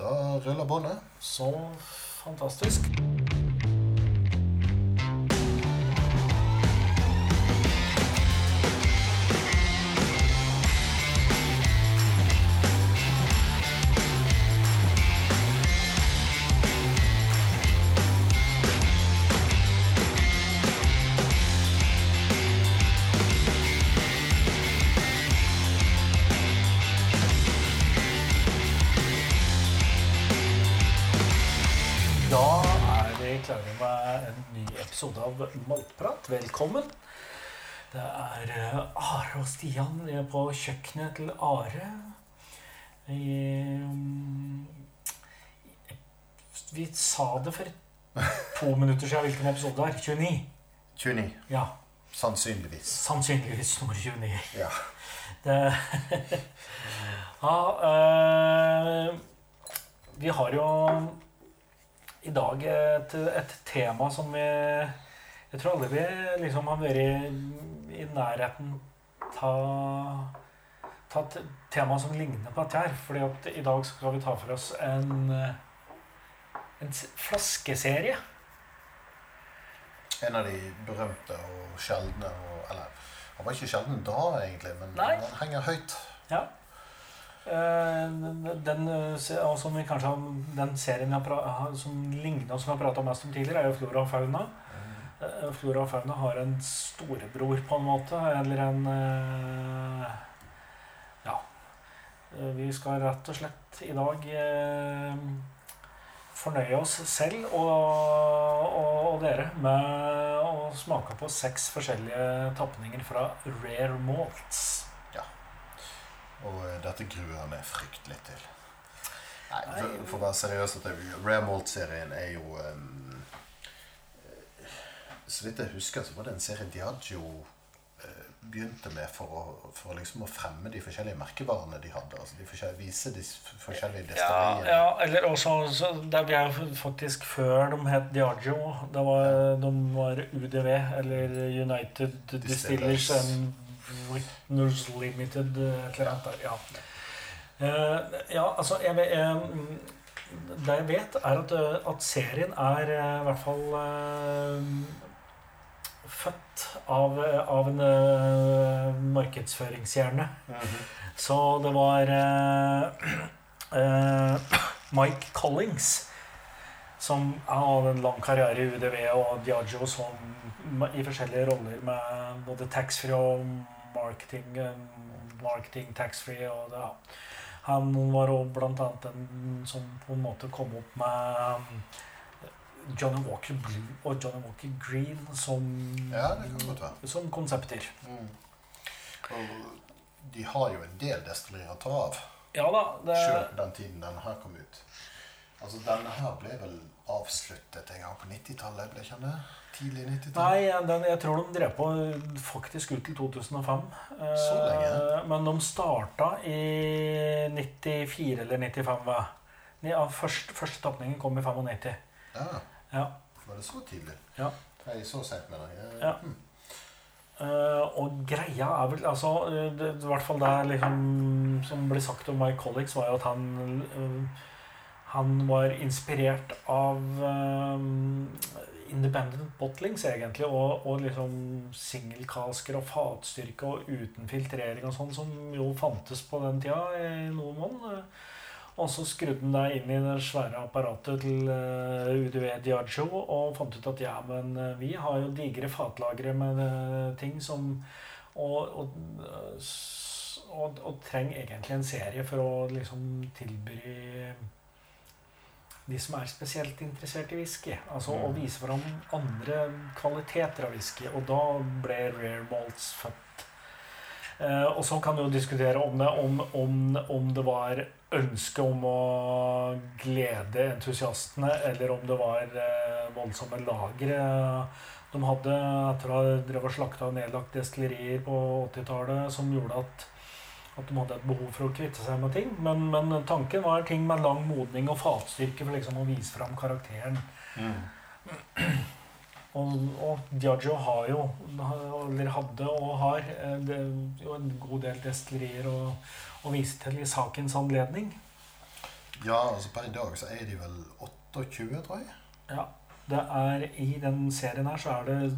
Da ruller båndet. Så fantastisk. Av Maltprat. Velkommen. Det er eh, Are og Stian Vi er på kjøkkenet til Are. Vi, mm, vi sa det for to minutter siden hvilken episode det er. 29. 29. Ja, Sannsynligvis. sannsynligvis nummer 29. Ja. Det, ja, øh, vi har jo i dag et, et tema som vi Jeg tror alle vi liksom har vært i, i nærheten av ta et tema som ligner på dette her. fordi at i dag skal vi ta for oss en, øh, en flaskeserie. En av de berømte og sjeldne og, Eller han var ikke sjelden da, egentlig, men Nei. han henger høyt. Ja. Eh, Den, eh, som vi kanskje har, den serien har- som ligner og som vi har prata mest om tidligere, er jo Flora og fauna. Eh, Flora og fauna har en storebror, på en måte, eller en eh, Ja. Eh, Vi skal rett og slett i dag fornøye oss selv og, og, og dere med å smake på seks forskjellige tapninger fra Rare Malts. Og eh, dette gruer jeg meg fryktelig til. Nei, for, for å være seriøs Rare Malt-serien er jo um, Så vidt jeg husker, så var det en serie Diagio eh, begynte med for å, for liksom å fremme de forskjellige merkevarene de hadde. Altså de forskjellige, vise de forskjellige Ja, destilleriene. ja, eller også så Der vi er faktisk før de het Diagio. Det var, de var UDV, eller United Distillers Distillers. and Witners Limited, et eller annet der. Ja. Eh, ja, altså jeg, vet- eh, Det jeg vet, er at, at serien er i hvert fall født av, av en uh, markedsføringshjerne. Mhm. Så det var uh, Mike Collings som hadde en lang karriere i UDV og Diageo som i forskjellige roller med både taxfree og marketing, marketing taxfree og det. ja. Han var også blant annet den som på en måte kom opp med Johnny Walker Blue og Johnny Walker Green som, Ja, som konsepter. Mm. Og de har jo en del destillerier å ta av. Ja da, det Selv den tiden den her kom ut. Altså, Denne her ble vel avsluttet en gang på 90-tallet? ble ikke det? Tidlig 90-tall? Nei, den, jeg tror de drev på faktisk ut til 2005. Eh, Så lenge? Men de starta i 94 eller 95. hva? Ja, først, første tapningen kom i 95. Ja, Ja. Var det så tidlig? Ja. Nei, så sent med deg. Eh, Ja. Hmm. Uh, og greia er vel altså, det, I hvert fall det liksom, som ble sagt om Mike Collix, var jo at han uh, Han var inspirert av uh, independent bottlings, egentlig. Og, og liksom singelkasker og fatstyrke og uten filtrering og sånn, som jo fantes på den tida i noen måned. Eh, Og så skrudde han deg inn i det svære apparatet til uh, UDV Diageo og fant ut at ja, men eh, vi har jo digre fatlagre med eh, ting som og, og, eh, og, og trenger egentlig en serie for å liksom tilby de som er spesielt interessert i whisky. Altså å Mm. vise fram andre kvaliteter av whisky. Og da ble Rare Malts født. Eh, og så kan du jo diskutere om det, om, om, om det var ønske om å glede entusiastene, eller om det var eh, voldsomme lagre de hadde etter å ha drevet og slakta og nedlagt destillerier på 80-tallet, som gjorde at, at de hadde et behov for å kvitte seg med ting. Men, men tanken var ting med lang modning og fatstyrke for liksom å vise fram karakteren. Og, og Diagio har jo, eller hadde og har, eh, det, jo en god del destillerier å, å vise til i sakens anledning. Ja, altså per i dag så er de vel 28, tror jeg. Ja. Det er, I den serien her så er det,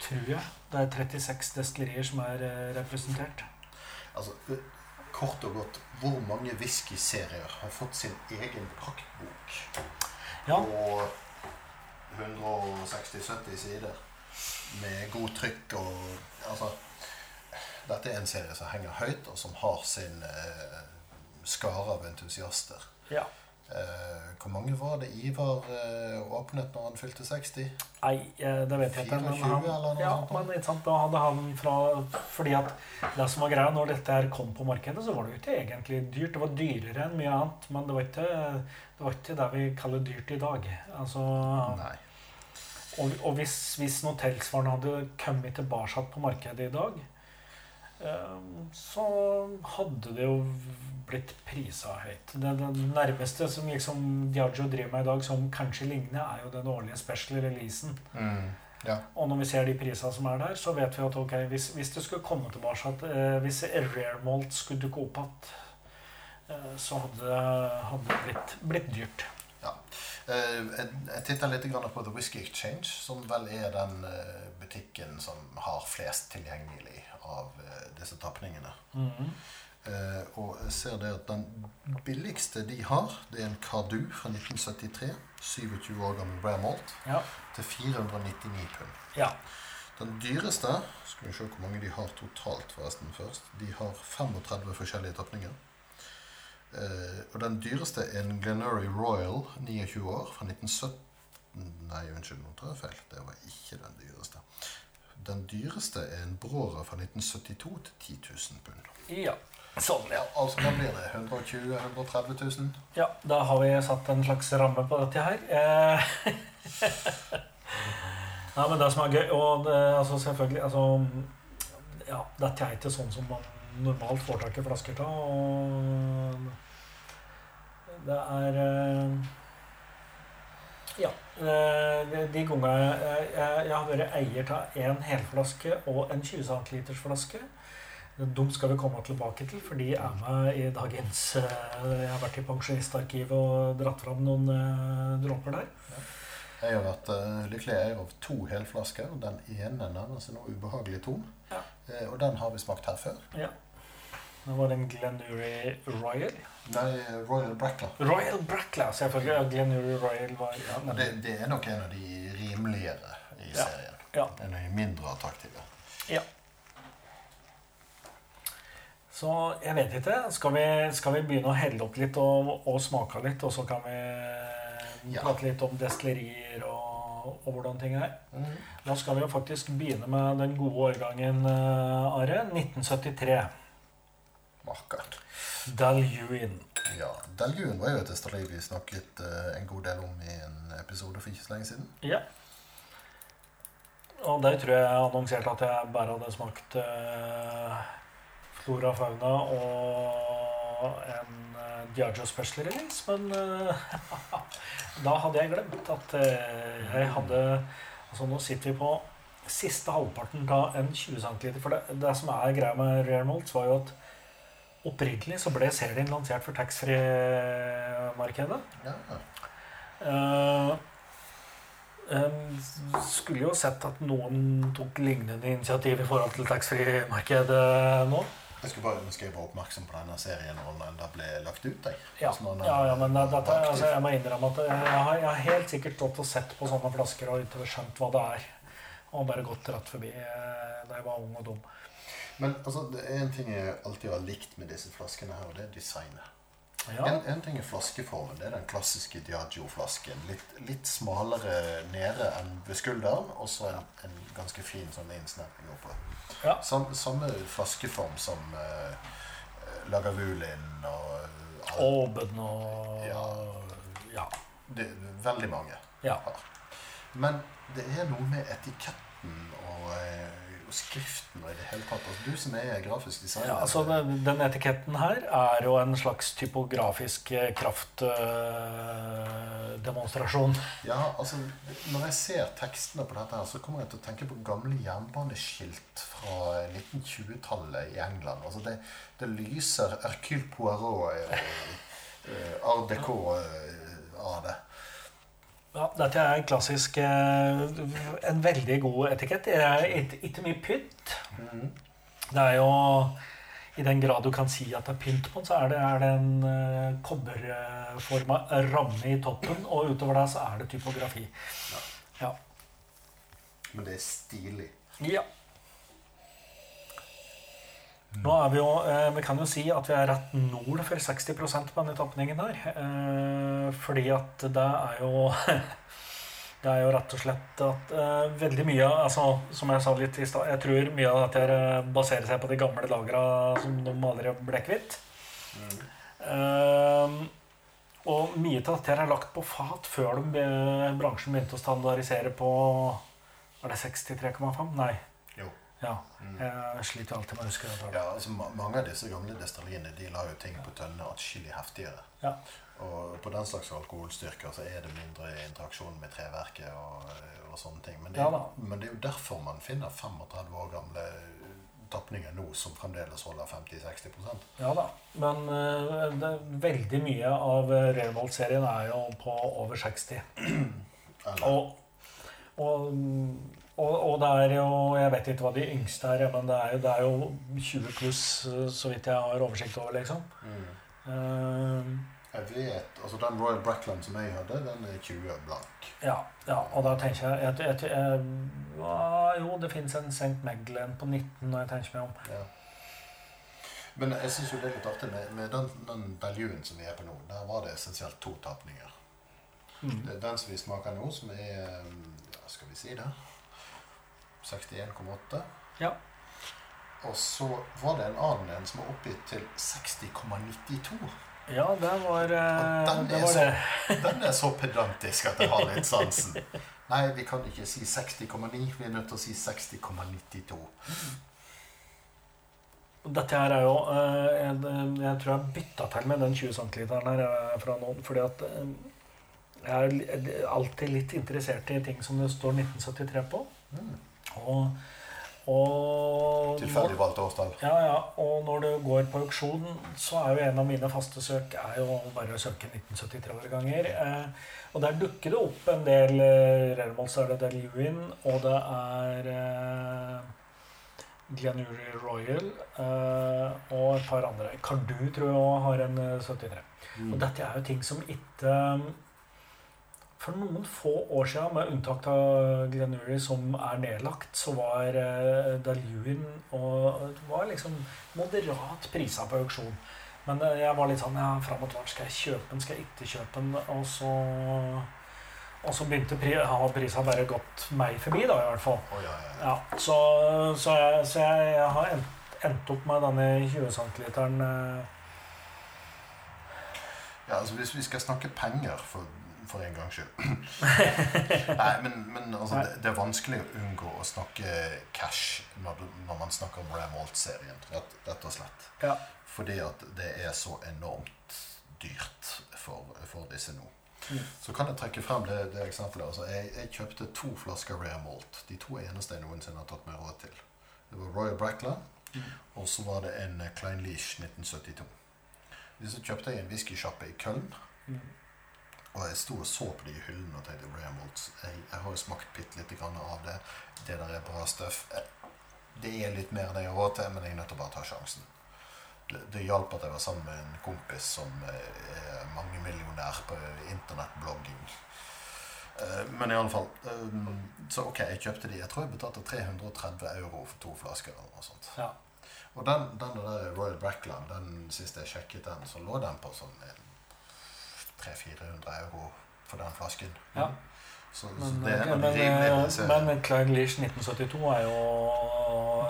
tror jeg, det er 36 destillerier som er eh, representert. Altså, kort og godt, hvor mange whiskyserier har fått sin egen praktbok Ja, på 160-70 sider med god trykk og Altså, dette er en serie som henger høyt, og som har sin eh, skare av entusiaster. ja. Eh, hvor mange var det Ivar eh, åpnet når han fylte 60? Nei, eh, det vet jeg ikke. Men 24 han, ja, sånt? men ikke sant, da hadde han fra Fordi at det som var greia når dette her kom på markedet, så var det jo ikke egentlig dyrt. Det var dyrere enn mye annet, men det var ikke var ikke det vi kaller dyrt i dag. Altså, og, og hvis, hvis noe tilsvarende hadde kommet tilbake på markedet i dag, eh, så hadde det jo blitt prisa høyt. Det, det nærmeste som liksom Diageo driver med i dag, som kanskje ligner, er jo den årlige special releasen. Mm. Ja. Og når vi ser de prisene som er der, så vet vi at ok, hvis, hvis det skulle komme tilbake at eh, Hvis Rare Malt skulle dukke opp igjen, så hadde, det blitt, blitt dyrt. Ja. jeg jeg titter litt på The Whisky Exchange, som vel er den eh, butikken som har flest tilgjengelig av eh, disse tapningene. Mhm. Eh, og jeg ser det at den billigste de har, det er en Cardu fra 1973. 27 år gammel Bramalt. Ja. Til 499 pund. ja. Den dyreste Skal vi se hvor mange de har totalt, forresten, først. De har 35 forskjellige tapninger. Eh, og den dyreste er en Glenurry Royal, 29 år, fra 1917 Nei, unnskyld, nå tar jeg feil. Det var ikke den dyreste. Den dyreste er en Brora fra 1972 til 10 000 pund. ja. Sånn, Ja, ja. altså da blir det 120 000-130 000. ja. Da har vi satt en slags ramme på dette her. Eh, Nei, men det som er gøy Og det, altså selvfølgelig altså, Ja, dette er ikke sånn som man normalt får tak i flasker av. Det er eh, Ja. eh, De gangene jeg, jeg, jeg har vært eier av en helflaske og en 20 cm flaske De skal vi komme tilbake til, for de er med i dagens eh, Jeg har vært i pensjonistarkivet og dratt fram noen dråper der. Jeg har vært uh, lykkelig eier av to helflasker. og Den ene nærmer seg nå ubehagelig tom. Ja. Og den har vi smakt her før. Ja. Det var en Glenurry Royal. Nei, Royal Brackler. Royal Brackla, selvfølgelig. Ja, Glenurry Royal var ja, Men det, det er nok en av de rimeligere i Ja. serien. Ja. En av de mindre attraktive. Så jeg vet ikke. Skal vi, skal vi begynne å helle opp litt og, og smake litt, og så kan vi Ja. prate litt om destillerier og, og hvordan ting er? Mm. Da skal vi jo faktisk begynne med den gode årgangen, eh, Are. 1973. Vakkert. Dalhuin. Ja, Daljuin var jo et østerlig vi snakket uh, en god del om i en episode for ikke så lenge siden. Ja. Og der tror jeg jeg annonserte at jeg bare hadde smakt uh, Flora Fauna og en uh, Diageo Special Release, men da hadde jeg glemt at jeg hadde Altså nå sitter vi på siste halvparten av en 20 cm. For det, det som er greia med Rare Molts, var jo at opprinnelig så ble serien lansert for taxfree-markedet. Ja, Uh, um, skulle jo sett at noen tok lignende initiativ i forhold til taxfree-markedet nå. Jeg skulle bare ønske jeg var oppmerksom på denne serien når den ble lagt ut. Jeg. Ja, Hvis er ja, ja men det- dette, altså, jeg må innrømme at jeg har, jeg har helt sikkert stått og sett på sånne flasker og ikke skjønt hva det er. Og bare gått rett forbi eh, da jeg var ung og dum. Men altså, det er en ting jeg alltid har likt med disse flaskene her, og det er designet. Ja, En, en ting er flaskeformen. Det er den klassiske Diagio-flasken. Litt, litt smalere nede enn ved skulderen, og så en, en ganske fin sånn innsnevring oppe. Ja. Sam, samme flaskeform som uh, Lagavulin og uh, og Ja. ja. det, Veldig mange ja. Men det er noe med etiketten og, eh, og skriften og i det hele tatt. Altså, du som er grafisk designer Ja, altså den, etiketten her er jo en slags typografisk kraftdemonstrasjon. Øh, Ja, altså, Når jeg ser tekstene på dette, her, så kommer jeg til å tenke på gamle jernbaneskilt fra 1920-tallet i England. Altså Det, det lyser Hercule Poirot øh, eh, Art Deco øh, av det. Ja, dette er en klassisk eh, En veldig god etikett. Det er ikke mye pynt. Det er jo I den grad du kan si at det er pynt på den, så er det, er det en uh, kobberforma ramme i toppen, og utover det så er det typografi. Ja. Men det er stilig. ja. Nå er vi jo eh, Vi kan jo si at vi er rett nord for 60 på denne tapningen her. Eh, fordi at det er jo Det er jo rett og slett at eh, veldig mye altså, Som jeg sa litt i stad, jeg tror mye av dette baserer seg på de gamle lagra som de aldri ble kvitt. Eh, og mye av dette er lagt på fat før de, bransjen begynte å standardisere på Var det 63,5? Nei. Ja. Jeg sliter alltid med å huske det. Ja, altså Mange av disse gamle destilleriene de la jo ting på tønner atskillig heftigere. Ja. Og på den slags alkoholstyrker så er det mindre interaksjon med treverket og, og sånne ting. Men det, Ja men det er jo derfor man finner 35 år gamle tapninger nå som fremdeles holder 50-60% Ja da. Men eh, det, veldig mye av Reremold-serien er jo på over 60. Eller, Og, og, og, og det er jo Jeg vet ikke hva de yngste er, men det er jo, det er jo 20 pluss, eh, så vidt jeg har oversikt over, liksom. mm. Uh, Jeg vet, altså Den Royal Brackland som jeg hadde, den er 20 blank. ja, ja, og da tenker jeg, jeg, jeg, jeg ja, Jo, det fins en St. Meglen på 19 når jeg tenker meg om. Ja. Men jeg syns jo det er litt artig med, med den, den Belgien som vi er på nå. Der var det essensielt to tapninger. Mm. Den som vi smaker nå, som er ja, Skal vi si det 61,8. Ja. Og så var det en annen en som var oppgitt til 60,92. Ja, det var, eh, den det er var så- det. Den er så pedantisk at jeg har litt sansen. Nei, vi kan ikke si 60,9. Vi er nødt til å si 60,92. Dette her er jo eh, jeg, jeg tror jeg bytta til med den 20 cm her eh, fra noen. Fordi at jeg er alltid litt interessert i ting som det står 1973 på. Mm. Og, og Tilfeldig valgt årstall. Ja, ja. Og når du går på auksjon, så er jo en av mine faste søk er jo bare å søke 1973-årganger. Eh, og der dukker det opp en del eh, Rermold, er det Del Lewin, og det er eh, Glenuri Royal eh, og et par andre. Cardu tror jeg òg har en eh, 73. Mm. Og dette er jo ting som ikke For noen få år siden, med unntak av Glenuri, som er nedlagt, så var uh, Daluin og det var liksom moderat prisa på auksjon. Men eh, jeg var litt sånn ja, fram og tilbake. Skal jeg kjøpe den, skal jeg ikke kjøpe den? Og så, og så begynte pri, har prisa bare gått meg forbi, da, i hvert fall. Oh, ja, ja. Ja, så, så, jeg, så jeg har endt, endt opp med denne 20 cm. Ja, altså Hvis vi skal snakke penger for, for en gangs skyld Nei, men, men altså, det, det er vanskelig å unngå å snakke cash når, du, når man snakker om Ram Alt-serien. Rett, rett og slett. Ja. Fordi at det er så enormt dyrt for, for disse nå. Mm. Så kan jeg trekke frem det, det eksempelet. Altså, jeg, jeg kjøpte to flasker Rare Malt. De to eneste jeg noensinne har tatt meg råd til. Det var Royal Brackland, Mm. og så var det en Klein Leash 1972. Disse kjøpte jeg i en whiskysjappe i Köln. Mm. Og jeg sto og så på de hyllene og tenkte Ramolds. Jeg, jeg har jo smakt bitte lite grann av det. Det der er bra støff. Det er litt mer enn jeg har råd til, men jeg er nødt til å bare ta sjansen. Det, det hjalp at jeg var sammen med en kompis som eh, er mangemillionær på internettblogging. Eh, Men i alle fall eh, Så ok, jeg kjøpte de. Jeg tror jeg betalte 330 euro for to flasker. eller noe sånt. Ja. Og den, den der Royal Brackland, den siste jeg sjekket den, så lå den på sånn 300-400 euro for den flasken. Ja. Så, så Men, det er en av men, de men, men Klein Leach 1972 er jo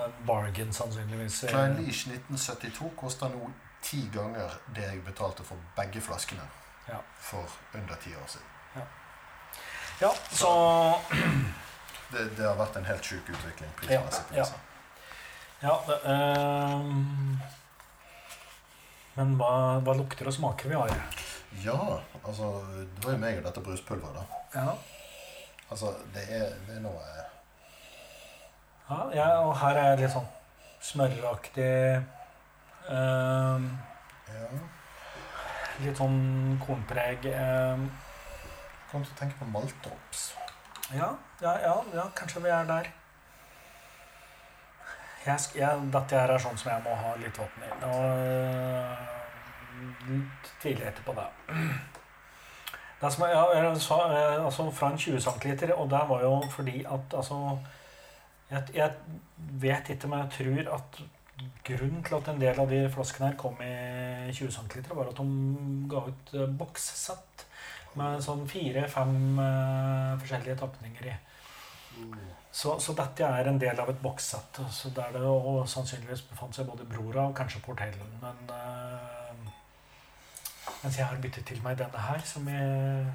en bargain, sannsynligvis. Klein Leach 1972 koster nå ti ganger det jeg betalte for begge flaskene Ja. for under ti år siden. Ja, så Det, det har vært en helt sjuk utvikling Ja, prismessig. Ja, ja. Ja, det, ehm, Men hva, hva lukter og smaker vi har? Ja, altså Det var jo meg og dette bruspulveret, da. Ja, Altså, det er, det er noe ja, ja og her er litt sånn smøraktig um, Ja. Litt sånn kornpreg. Um, Kom til å tenke på maltdrops. ja, ja, ja, ja, kanskje vi er der. Jeg, jeg, dette her er sånn som jeg må ha litt vann i. Og øh, etterpå, da. jeg, jeg sa, eh, altså fra en 20 cm, og det var jo fordi at altså jeg, jeg vet ikke, men jeg tror at grunnen til at en del av de flaskene her kom i 20 cm, var at de ga ut eh, bokssett med sånn fire-fem uh, forskjellige tapninger i. Så, så dette er en del av et bokssett, så der det og sannsynligvis befant seg både Brora og kanskje Portellen. Men eh, mens jeg har byttet til meg denne her, som jeg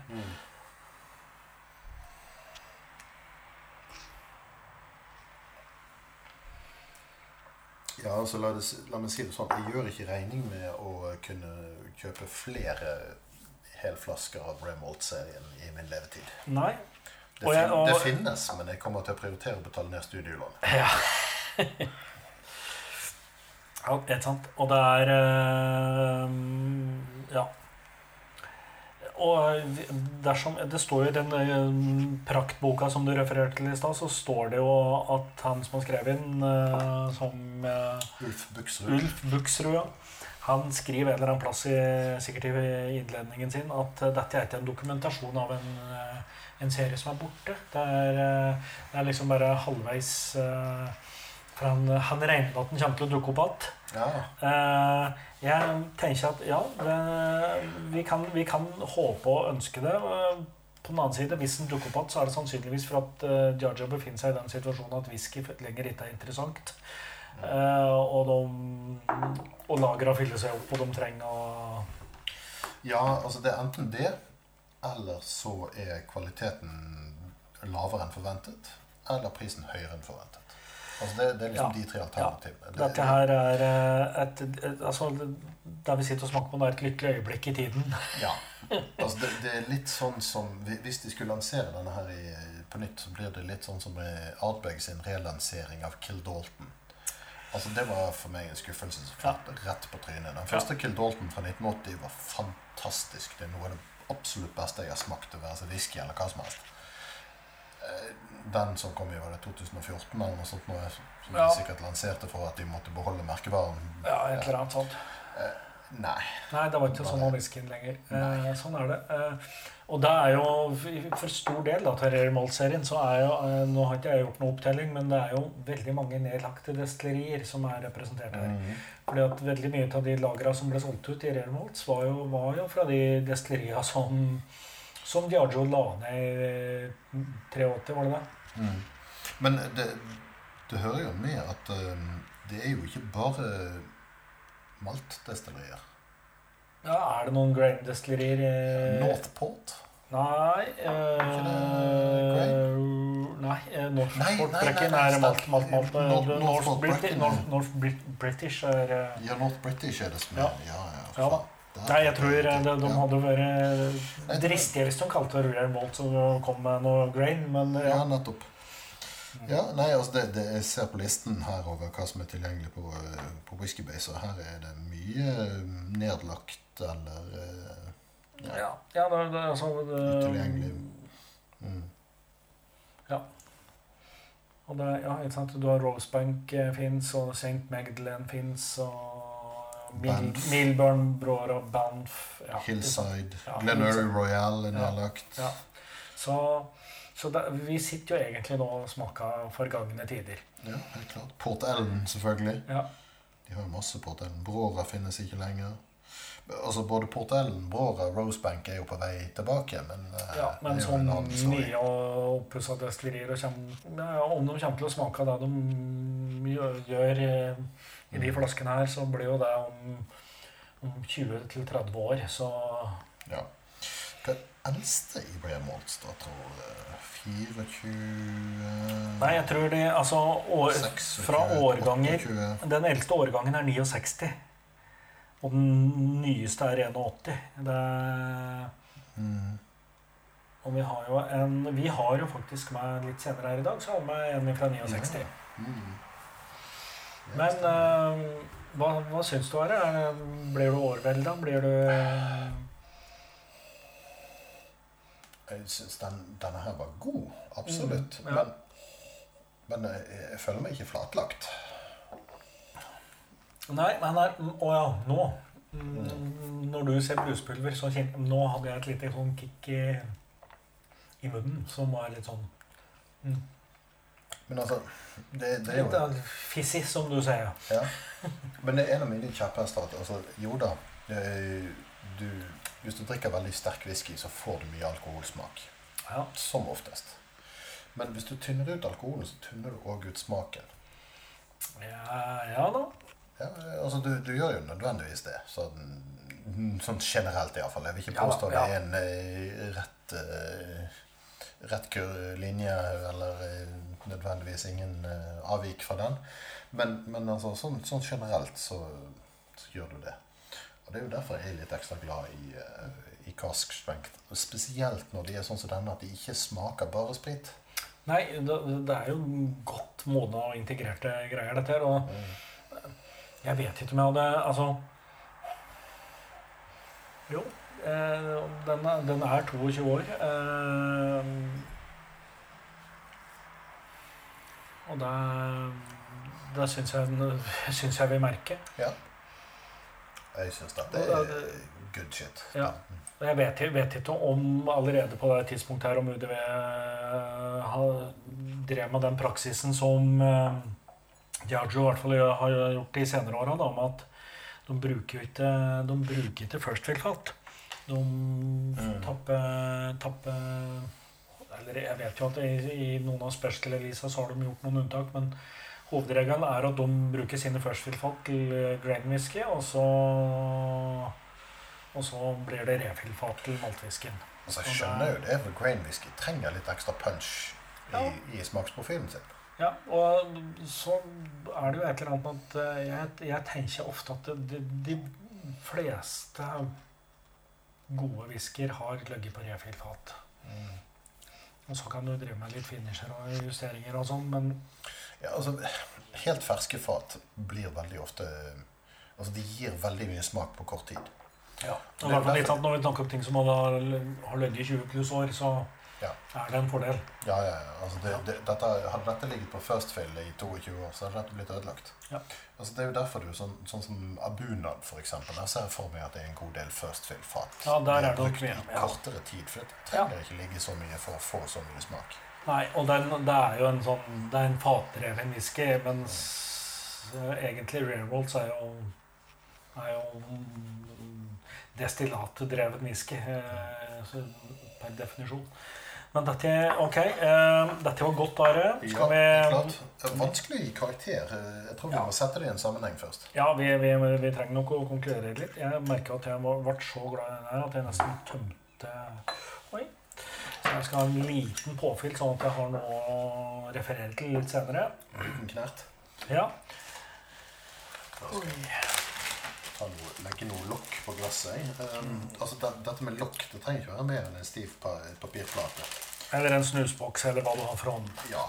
Ja, altså la, det, la meg si det sånn. Jeg gjør ikke regning med å kunne kjøpe flere helflasker av Remolt-serien i min levetid. Nei. Det, Og jeg- og- det finnes, men jeg kommer til å prioritere å betale ned studielån. Ja. ja, helt sant. Og det er eh, Ja. Og dersom Det står jo i den eh, praktboka som du refererte til i stad, så står det jo at han som har skrevet den, eh, som eh, Ulf Buksrud. Ulf Buksrud, ja. Han skriver en eller annen plass i, sikkert i innledningen sin at eh, dette er ikke en dokumentasjon av en, eh, en serie som er borte. Det er, eh, det er liksom bare halvveis eh, For han, han regner med at den kommer til å dukke opp igjen. Ja. Uh, Jeg tenker at ja, det, vi, kan, vi kan håpe og ønske det. Eh, På den annen side, hvis den dukker opp igjen, så er det sannsynligvis for at uh, Jaja befinner seg i den situasjonen at whisky lenger ikke er interessant. Uh, og, de, og lagra fyller seg opp, og de trenger å ja, altså det er enten det, eller så er kvaliteten lavere enn forventet, eller prisen høyere enn forventet. Altså det, det er liksom Ja. de tre alternativene. Det- Dette her er et, et, et Altså, der vi sitter og smaker på, det er et lykkelig øyeblikk i tiden. Ja. Altså det, det er litt sånn som Hvis de skulle lansere denne her i, på nytt, så blir det litt sånn som i Ardbeg sin relansering av Kill Dalton. Altså Det var for meg en skuffelse som falt rett på trynet. Den første Kill Dalton fra 1980 var fantastisk. Det er noe av det absolutt beste jeg har smakt, det være seg whisky eller hva som helst. Eh, Den som kom i var det 2014 eller noe sånt, noe, som Ja. de sikkert lanserte for at de måtte beholde merkevaren. Ja, et eller annet sånt. Nei. Nei, det var ikke sånn av whiskyen lenger. Nei. sånn er det. Eh, og det er jo for stor del da, til Rare Malt-serien så er jo eh, Nå har ikke jeg gjort noe opptelling, men det er jo veldig mange nedlagte destillerier som er representert her. Mhm. Fordi at veldig mye av de lagra som ble solgt ut i Rare Malts, var jo, var jo fra de destilleria som som Diageo la ned i 83, var det det? Mm. Men det, det hører jo med at um, det er jo ikke bare maltdestillerier. Ja, Er det noen grain-destillerier i Northport? Nei ikke det eh, Nei, eh, Nei, nei, er malt, malt, malt. North, North- North, Northport British, North, British er eh, Ja, North British er det som er Ja. Ja, ja. Ja Nei, jeg tror eh, de, de hadde vært dristige hvis de kalte det Rare Malt og kom med noe grain, men eh, Ja, ja. nettopp. Ja, nei, altså det, det, Jeg ser på listen her over hva som er tilgjengelig på, eh, på Whiskybase, og her er det mye eh, nedlagt eller Ja, Ja, ja det, det, altså, det, utilgjengelig. Mm. Og det, ja, ikke sant? Du har Rosebank eh, fins, og St. Magdalene fins, og Banff. Milburn, Brora, Banff ja, Hillside. Ja, Hillside. Royal er nedlagt. Ja. Så, så da, vi sitter jo egentlig nå og smaker forgangne tider. Ja, helt klart. Port Ellen, selvfølgelig. Ja. De har jo masse Port Ellen. Brora finnes ikke lenger. Altså Både Port Ellen, Brora og Rosebank er jo på vei tilbake, men, eh, Ja, men sånn nye og oppussa destillerier og Om de kommer til å smake det de gjør, gjør eh, i de flaskene her, så blir jo det om, om 20-30 år. Så Ja. Er eldste i ble målt, da, tror jeg? 24 Nei, jeg tror de Altså år, 26, fra årganger 28. Den eldste årgangen er 69. Og den nyeste er 81. Det, Mm. og vi har jo en Vi har jo faktisk med litt senere her i dag, så har vi med en fra 69. Mm. Men eh, hva, hva syns du, Are? Det- Blir du overvelda? Blir du Jeg syns den, denne her var god. Absolutt. Mm, ja. Men, men jeg, jeg føler meg ikke flatlagt. Nei, men her Å ja, nå. Mm, Når du ser bruspulver, så kjenner Nå hadde jeg et lite sånn kick i, i munnen som var litt sånn Men altså det, det er Litt jo uh, som du sier. ja. Men det er en av mine kjepphester at altså, jo da du, Hvis du drikker veldig sterk whisky, så får du mye alkoholsmak. Ja. Som oftest. Men hvis du tynner ut alkoholen, så tynner du òg ut smaken. Ja, ja da. Ja, altså du, du gjør jo nødvendigvis det. Sånn, sånn generelt iallfall. Jeg vil ikke påstå ja. det er en eh, rett, eh, rett linje eller eh, nødvendigvis ingen uh, avvik fra den. Men, men altså, sånn, sånn generelt så, så gjør du det. Og det er jo derfor jeg er litt ekstra glad i, uh, i cask strength. Spesielt når de er sånn som denne, at de ikke smaker bare sprit. Nei, det, det er jo godt modne og integrerte greier, dette her. Og jeg vet ikke om jeg hadde Altså Jo, eh, den, er, den er 22 år. Eh, og det, det syns jeg, syns jeg vi merker. Ja. Jeg syns det er good shit. Ja. Jeg vet, vet ikke om allerede på det tidspunktet her om UDV har- drev med den praksisen som eh, Diageo i hvert fall har gjort de senere åra, om at de bruker ikke, de bruker ikke first fill-fat. De tapper, tapper Eller jeg vet jo at i, i noen av special releasene så har de gjort noen unntak, men hovedregelen er at de bruker sine first fill-fat til eh, grain whisky, og så og så blir det refill-fat til maltwhiskyen. Altså, jeg skjønner jo det, for grain whisky trenger litt ekstra punch i, Ja. i smaksprofilen sin. Ja, og så er det jo et eller annet med at eh, jeg, jeg tenker ofte at de, de fleste gode whiskyer har ligget på refill-fat. Og så kan du drive med litt finisher og justeringer og sånn, men Ja, altså, helt ferske fat blir veldig ofte Altså, de gir veldig mye smak på kort tid. ja. Og hvert fall litt at når vi snakker om ting som har, har ligget i 20 pluss år, så Ja. er det en fordel. Ja, ja, ja. Altså, det, det, dette, hadde dette ligget på first fill i 22 år, så hadde dette blitt ødelagt. Ja. Altså, det er jo derfor du, sånn, sånn som Abunad, for eksempel, der ser jeg for meg at det er en god del first fill-fat. Ja, der er det brukt i kortere tid, for det trenger ikke ligge så mye for å få så mye smak. Nei, og den, det er jo en sånn Det er en fatreven whisky, mens eh, egentlig Railroads er jo er jo destillatdrevet whisky eh, så- per definisjon. Men dette Ok, uh, dette var godt, Are. Skal vi klart. Vanskelig karakter. Jeg tror vi Ja. må sette det i en sammenheng først. Ja, vi, vi, vi trenger nok å konkludere litt. Jeg merka at jeg ble så glad i den her at jeg nesten tømte Oi. Så jeg skal ha en liten påfyll, sånn at jeg har noe å referere til litt senere. Knert. Ja. Ta noe, legge noe lokk på glasset. Um, altså, det, dette med lokk det trenger ikke være mer enn en stiv pa papirplate. Eller en snusboks, eller hva du har for hånden. Ja,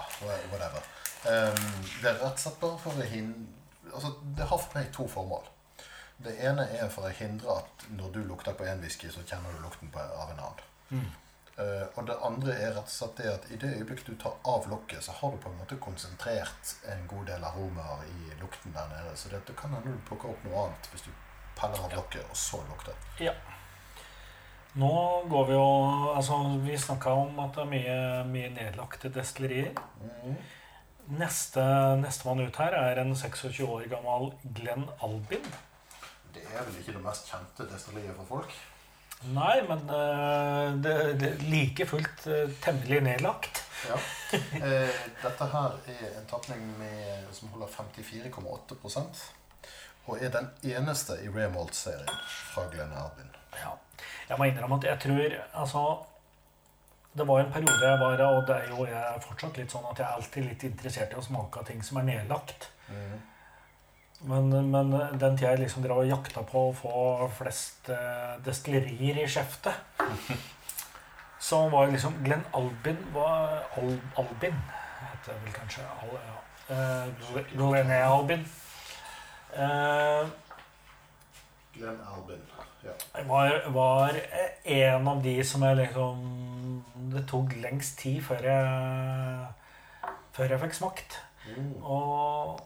whatever. Um, det er rett og slett bare for å hindre altså, Det har for meg to formål. Det ene er for å hindre at når du lukter på en whisky, så kjenner du lukten på, av en annen. Uh, og det andre er rett og slett det at i det øyeblikket du tar av lokket, så har du på en måte konsentrert en god del aromaer i lukten der nede. Så det, det kan hende du plukker opp noe annet hvis du peller av lokket, og så lukter. Ja. Nå går vi jo Altså, vi snakka om at det er mye, mye nedlagte destillerier. Neste Nestemann ut her er en 26 år gammel Glenn Albin. Det er vel ikke det mest kjente destilleriet for folk? Nei, men eh, det, det er like fullt eh, temmelig nedlagt. Ja. Eh, dette her er en tapning som holder 54,8 og er den eneste i Remalt-serien fra Glenn Albin. Ja. Jeg må innrømme at jeg tror Altså Det var en periode jeg var Og det er jo jeg fortsatt litt sånn at jeg er alltid litt interessert i å smake av ting som er nedlagt. Men, men den tida jeg liksom drev og jakta på å få flest eh, destillerier i skjeftet Så var liksom Glenn Albin var Al, Albin heter det vel kanskje Al, ja. Eh, Glenn Albin. Eh, Glenn Albin. Ja. var, var en av de som jeg liksom Det tok lengst tid før jeg Før jeg fikk smakt. Mm. Og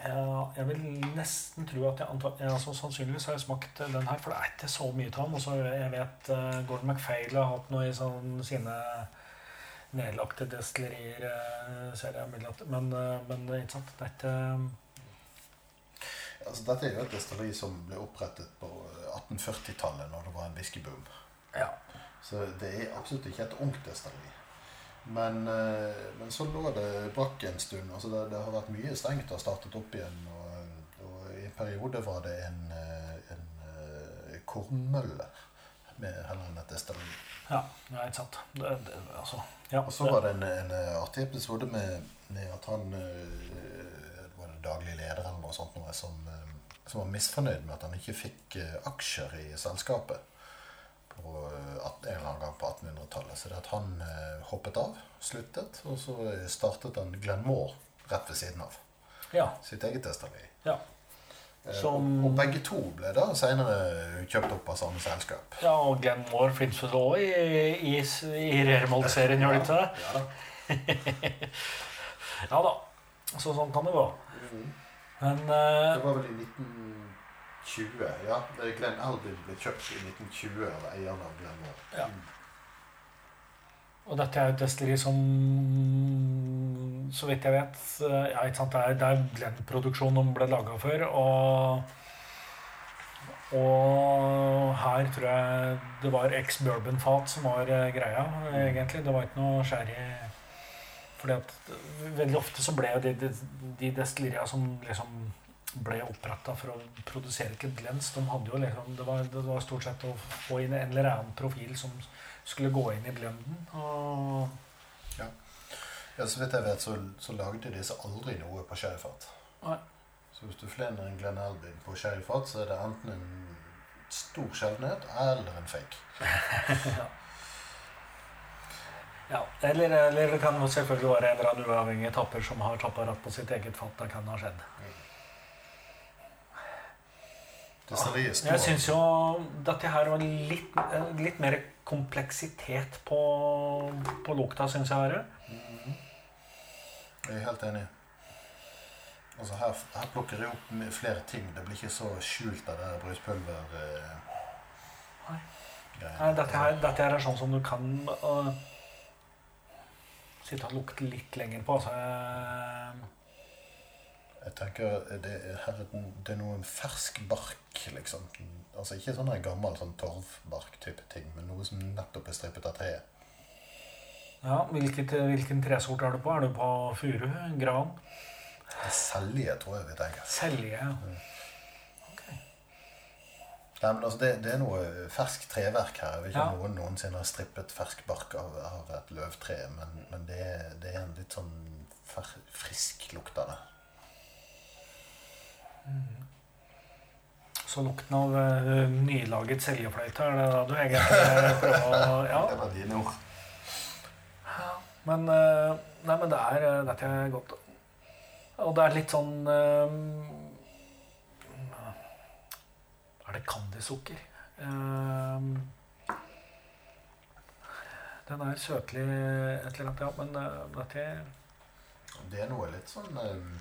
jeg, jeg vil nesten tro at jeg, antar, altså, sannsynligvis har jeg smakt den her, for det er ikke så mye av den. Og så jeg vet uh, Gordon McFail har hatt noe i sånn, sine nedlagte destillerier. Uh, ser jeg men, eh, men ikke sant, det er ikke Altså, dette er jo et destilleri som ble opprettet på 1840-tallet, når det var en whiskyboom. Ja. Så det er absolutt ikke et ungt destilleri. Men, eh, men så lå det brakk en stund. altså det, det har vært mye stengt og startet opp igjen. Og, og i en periode var det en, eh, en eh, kornmølle med heller enn et destilleri. Ja, ja, ikke sant. Det, det, altså, ja, Og så var det en, en artig episode med, med at han eh, daglig leder eller noe sånt noe, som, eh, som var misfornøyd med at han ikke fikk eh, aksjer i selskapet på eh, en eller annen gang på 1800-tallet. Så det at han hoppet av, sluttet, og så startet han Glenmore rett ved siden av. ja, Sitt eget destilleri. ja. Som- og begge to ble da senere kjøpt opp av samme selskap. ja, og Glenn Moore fins vel òg i, i, i Rermold-serien, gjør det ikke det? Ja da. Ja da. Så sånn kan det gå. Men Det eh, var vel i 1920, ja. Det Glenn Albin ble kjøpt i 1920 av eieren av Glenmore. Ja. Og dette er et destilleri som Så vidt jeg vet eh, ja, ikke sant, Det er, det er Glenn-produksjon de ble laga for. Og, og her tror jeg det var ex-bourbon-fat som var eh, greia, egentlig. Det var ikke noe sherry Fordi at veldig ofte så ble jo de, de, de destilleria som liksom ble oppretta for å produsere ikke Glens, de hadde jo liksom det var, det var stort sett å få inn en eller annen profil som skulle gå inn i blenden. Og Ja, Så vidt jeg vet, så, så lagde disse aldri noe på sherryfat. Så hvis du flener en Glenn Albin på sherryfat, så er det enten en stor sjeldenhet eller en fake. Ja, eller, eller det kan jo selvfølgelig være en eller annen uavhengig tapper som har tappa ratt på sitt eget fat. Det kan ha skjedd. Destilleriet Jeg syns jo dette her var litt, litt mer kompleksitet på, på lukta, syns jeg. Her. Jeg er helt enig. Altså her, her plukker jeg opp flere ting. Det blir ikke så skjult av det bruspulver eh, Nei. Nei, Dette her, dette her er sånn som du kan øh, sitte og lukte litt lenger på. Altså, øh, Jeg tenker det er, her, er det er noe fersk bark, liksom. Altså ikke sånn gammel sånn torvbark-type ting, men noe som nettopp er strippet av treet. ja, hvilket, hvilken tresort er du på? Er du på furu? Gran? Selje, tror jeg vi tenker. Selje? ja. Nei, men altså, det, det er noe fersk treverk her. Jeg vet ikke Ja. om noen noensinne har strippet fersk bark av, av et løvtre, men, men det, det er en litt sånn fer, frisk lukt av det. Så lukten av uh, nylaget seljefløyte, er det da du egentlig prøver å Ja. Det var dine ord. Men, uh, nei, men det er, øh, dette er godt. Og det er litt sånn øh, Er det candysukker? Uh, den er søtlig et eller annet, ja. Men øh, dette Det er noe litt sånn um,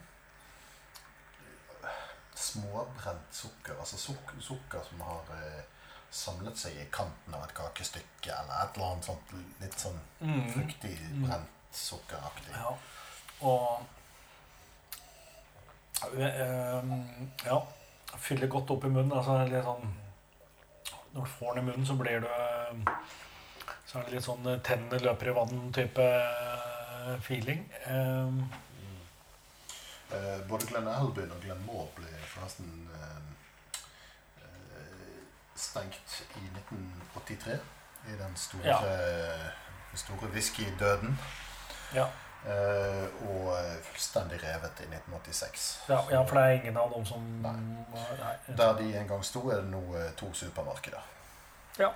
småbrent sukker. Altså suk sukker som har eh, samlet seg i kanten av et kakestykke, eller et eller annet sånt litt sånn mm, fruktig Mm. brent sukkeraktig. Ja. Og ehm, Ja. Fyller godt opp i munnen. Altså litt sånn Når du får den i munnen, så blir du Så er det litt sånn eh, tennene løper i vann-type eh, feeling. Um, Eh, både Glenn Albin og Glenn Moore ble forresten stengt i 1983 i den store, ja. store whiskydøden. ja. Eh, og eh, fullstendig revet i 1986. Ja, ja, for det er ingen av dem som Nei. Nei. Der de en gang sto, er det nå eh, to supermarkeder. Ja.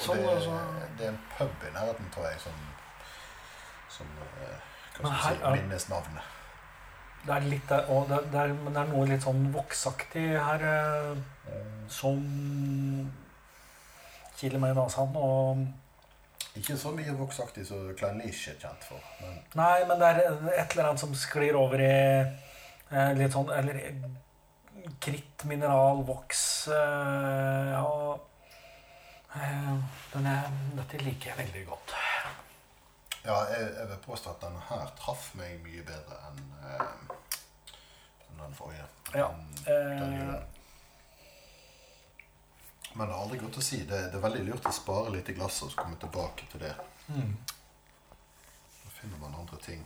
Sånn, det, altså. det er en pub i nærheten, tror jeg, som, som hva skal si, minnes navnet. Det er litt det, det, er, det er noe litt sånn voksaktig her eh, som kiler meg i nesen. Og Ikke så mye voksaktig som Klein Leash er kjent for. Men Nei, men det er et eller annet som sklir over i eh, litt sånn Eller kritt, mineral, voks eh, Ja eh, den er, Dette liker jeg veldig godt. ja, jeg, jeg vil påstå at denne her traff meg mye bedre enn eh, den forrige. Ja, Den- den eh, gjorde. Men det er aldri godt å si. Det, det er veldig lurt å spare litt i glasset og så komme tilbake til det. Mm. Da finner man andre ting.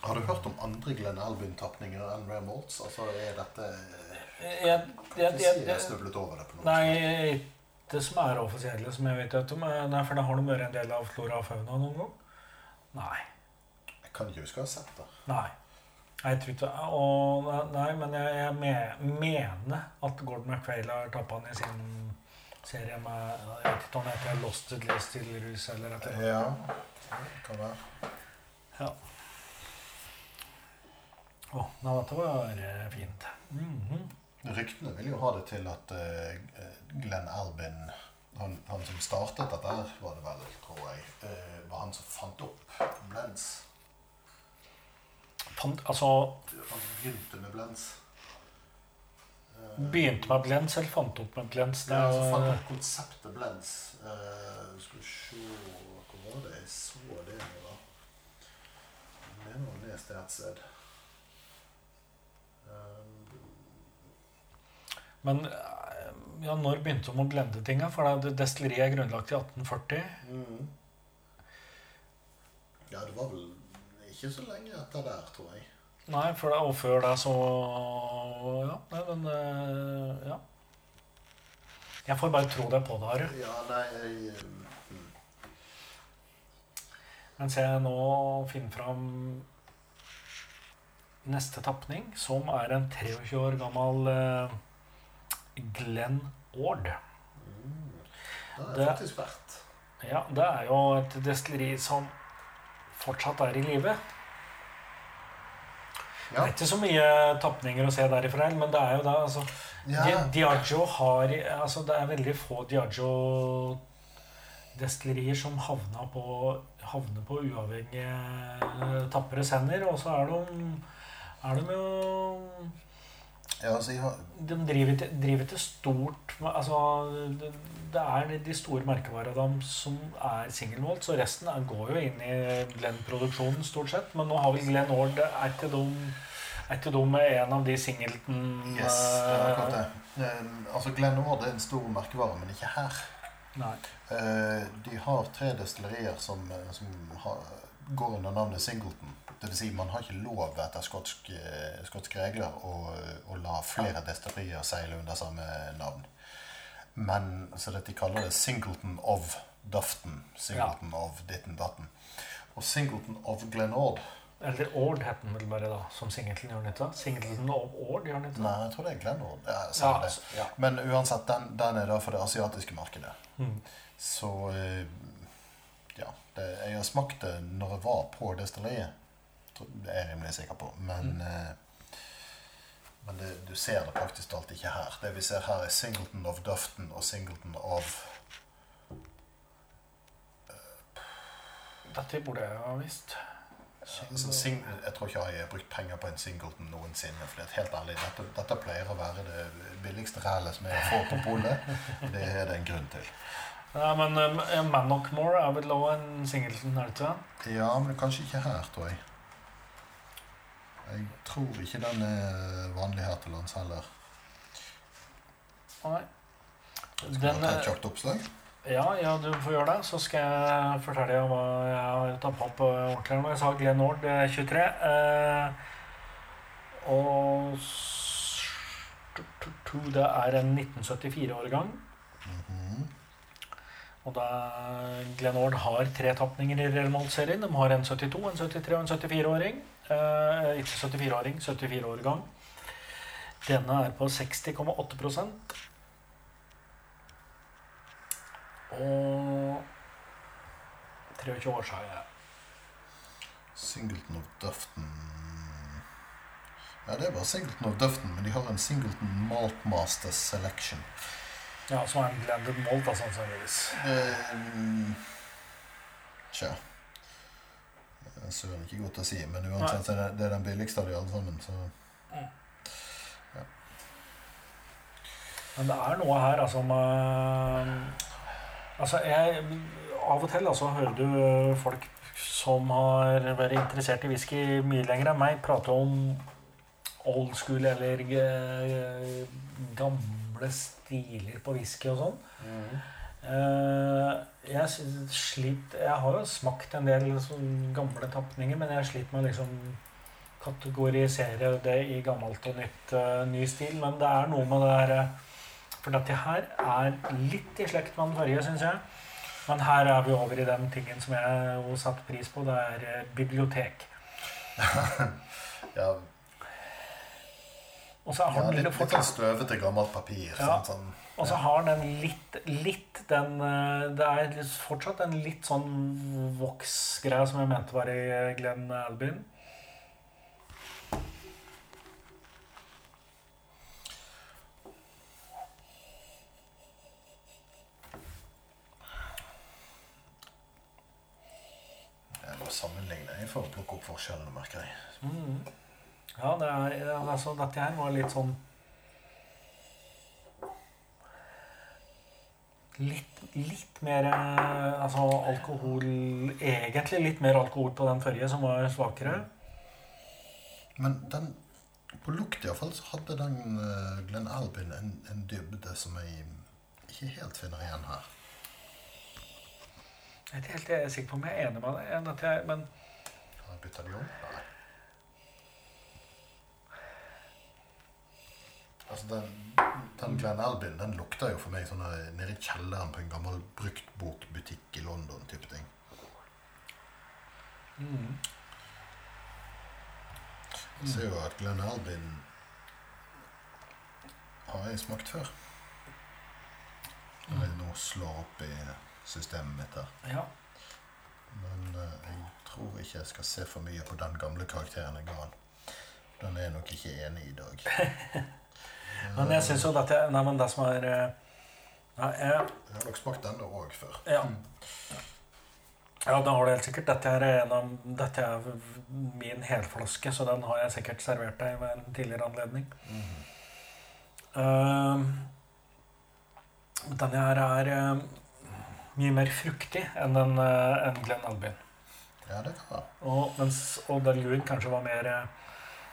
Har du hørt om andre Glenn Albin-tapninger enn Ray Maltz? Altså, er dette Jeg, jeg, jeg, ikke jeg jeg, snublet over det på noe Nei, det som er offisielle, som jeg vet om. eh, Nei, for det har de vært en del av flora og fauna noen gang? Nei. Jeg kan ikke huske å ha sett det. Nei. Jeg tror ikke og, Nei, men jeg, jeg me, mener at Gordon McFail har tappa han i sin serie med Jeg vet ikke om det heter Lost rus eller et eller annet. Ja, kan være. Ja. Å, nei, dette var fint. fint. -hmm. Ryktene vil jo ha det til at eh, Glenn Albin, han, han som startet dette, var det vel, tror jeg, eh, var han som fant opp blends. Fant, altså begynte med blends. Eh, Begynte med blends eller fant opp med blends? Det Ja, altså fant opp konseptet blends. Uh, skal vi se Hvor var det jeg så det da? Jeg mener jeg ha lest det et sted. Eh, Men eh, ja, når begynte de å blende tinga? For destilleriet er grunnlagt i 1840. mm. Ja, det var vel ikke så lenge etter der, tror jeg. Nei, for det, og før det så Ja, nei, men eh, Ja. Jeg får bare tro det på det, Are. Ja, nei, jeg eh, mm. Mens jeg nå finner fram neste tapning, som er en 23 år gammel eh, Glenn Ord. Det er faktisk verdt. Ja, det er jo et destilleri som fortsatt er i live. Det er ikke så mye tapninger å se derifra, men det er jo da altså Ja. Di- Diageo har Altså, det er veldig få Diagio-destillerier som havner på, havner på uavhengige tapperes hender, og så er de er de jo ja, altså, ja. De driver ikke stort Altså, det, det er de store merkevarene som er singelmålt, så resten er, går jo inn i Glenn-produksjonen stort sett. Men nå har vi Glenn Ord Er ikke de, er ikke de en av de singelten yes, det eh, det. Eh, altså, Glenn Ord er en stor merkevare, men ikke her. Nei. Eh, de har tre destillerier som, eh, som har, går under navnet Singleton. Det vil si, man har ikke lov etter skotsk, eh, skotske regler å, å la flere destillerier seile under samme navn. Men så det de kaller det Singleton of Dufton. Singleton of ditten datten. Og Singleton of Glenord Eller Ord het den vel bare da, som Singleton gjør nytta. Singleton of Ord gjør nytta. Nei, jeg tror det er Glenord. Ja, Ja, altså, ja. Men uansett, den, den er da for det asiatiske markedet. Mm. Så eh, ja. Det, jeg har smakt det når jeg var på destilleriet. Det er jeg rimelig sikker på. Men, eh, men det, du ser det praktisk talt ikke her. Det vi ser her, er Singleton of Dufton og Singleton of Dette burde jeg ha visst. altså, sing, Jeg tror ikke jeg har brukt penger på en Singleton noensinne. For det helt ærlig, dette, dette pleier å være det billigste rælet som jeg får på polet. Det er det en grunn til. Ja, men uh, Mannockmore er vel òg en Singleton? Ja, men kanskje ikke her, tror jeg. Jeg tror ikke den er vanlig her til lands heller. Nei. Skal Den, vi ta eh, et kjapt oppslag? Ja, ja, du får gjøre det. Så skal jeg fortelle deg hva jeg har tappa eh, ordentlig nå. Jeg sa Glenn Ord er 23. Eh, og tu- tu, det er en 1974-årgang. Mhm. Og da Glenn Ord har tre tapninger i Real Malt-serien. De har en 72, en 73 og en 74-åring. Ikke 74-åring, 74-årgang. Denne er på 60,8 Og 23 år sa jeg. Singleton of Dufton Ja, det er bare Singleton of Dufton, men de har en Singleton Maltmaster Selection. ja, Som er en blended malt, da, sannsynligvis. Eh, Tja. Søren ikke godt å si, men uansett så er det, det er den billigste av de alle sammen. Så Men det er noe her altså med Altså, jeg Av og til altså, hører du folk som har vært interessert i whisky mye lenger enn meg, prate om old school eller eh, gamle stiler på whisky og sånn. Eh, jeg slit, Jeg har jo smakt en del sånn gamle tapninger, men jeg sliter med å liksom kategorisere det i gammelt og nytt eh, ny stil. Men det er noe med det der eh, For dette her er litt i slekt med den forrige, syns jeg. Men her er vi over i den tingen som jeg har satte pris på. Det er eh, bibliotek. ja, Og så har ja den litt, lille litt sånn støvete, gammelt papir. Ja. Sånn, Sånn, Og så har den litt, litt den eh, Det er fortsatt en litt sånn voksgreie som jeg mente var i Glenn Albin. jeg må sammenligne jeg for å plukke opp forskjellene, merker jeg. Mm. Ja, det er, altså, dette her var litt sånn Litt, litt mer eh, altså alkohol Egentlig litt mer alkohol på den forrige, som var svakere. Men den, på lukt iallfall, så hadde den uh, Glenn Albin en, en dybde som jeg ikke helt finner igjen her. Jeg er ikke helt er sikker på om jeg er enig med deg, men Har jeg bytta de om? Nei. Altså, den, den Glenn Albin den lukter jo for meg sånn nede i kjelleren på en gammel bruktbokbutikk i London. type ting. mm. Jeg ser jo at Glenn Albin har jeg smakt før. Når jeg nå slår opp i systemet mitt her. Ja. Men eh, jeg tror ikke jeg skal se for mye på den gamle karakteren jeg ga han. Den er jeg nok ikke enig i i dag. Men jeg syns jo dette Nei, men det som er eh, Nei, jeg, Jeg har nok smakt denne òg før. ja. ja, det har du helt sikkert. Dette er, en av, dette er min helflaske, så den har jeg sikkert servert deg ved en tidligere anledning. Uh, denne her er uh, mye mer fruktig enn den, uh, enn Glenn Albin. Ja, det kan være. Og, mens Odd Lewin kanskje var mer, eh,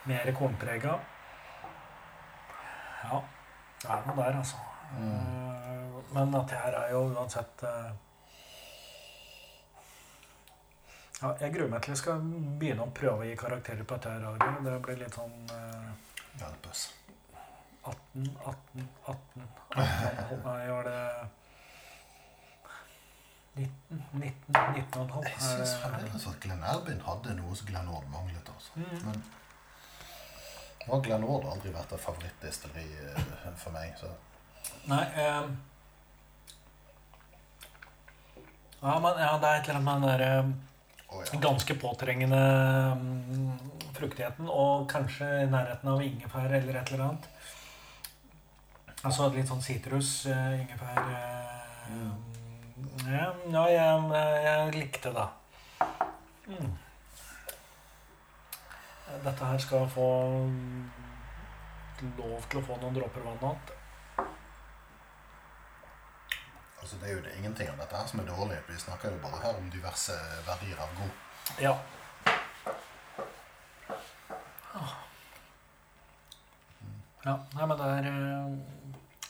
mer kornprega. Ja, det er noe der, altså. Mm. Men dette her er jo uansett eh, Ja, jeg gruer meg til jeg skal begynne å prøve å gi karakterer på dette her. Det blir litt sånn eh, 18, 18, 18, 18 Nei, var det 19, 19, 19 og et halvt? Jeg syns fremdeles at Glenn Erbin hadde noe som Glenn Ord manglet. altså. Mm. Men nå Glenn Ward har aldri vært et favorittdestilleri eh, for meg. så... Nei eh, Ja, men ja, det er et eller annet med den der eh, oh, ja. ganske påtrengende um, fruktigheten, og kanskje i nærheten av ingefær eller et eller annet. Altså litt sånn sitrus, uh, ingefær eh, Ja, ja jeg, jeg likte det. Mm. Dette her skal få lov til å få noen dråper vann igjen. Altså, det er jo det, ingenting av dette her som er dårlig. Vi snakker jo bare her om diverse verdier av god. Ja. Ja, nei, men det er eh,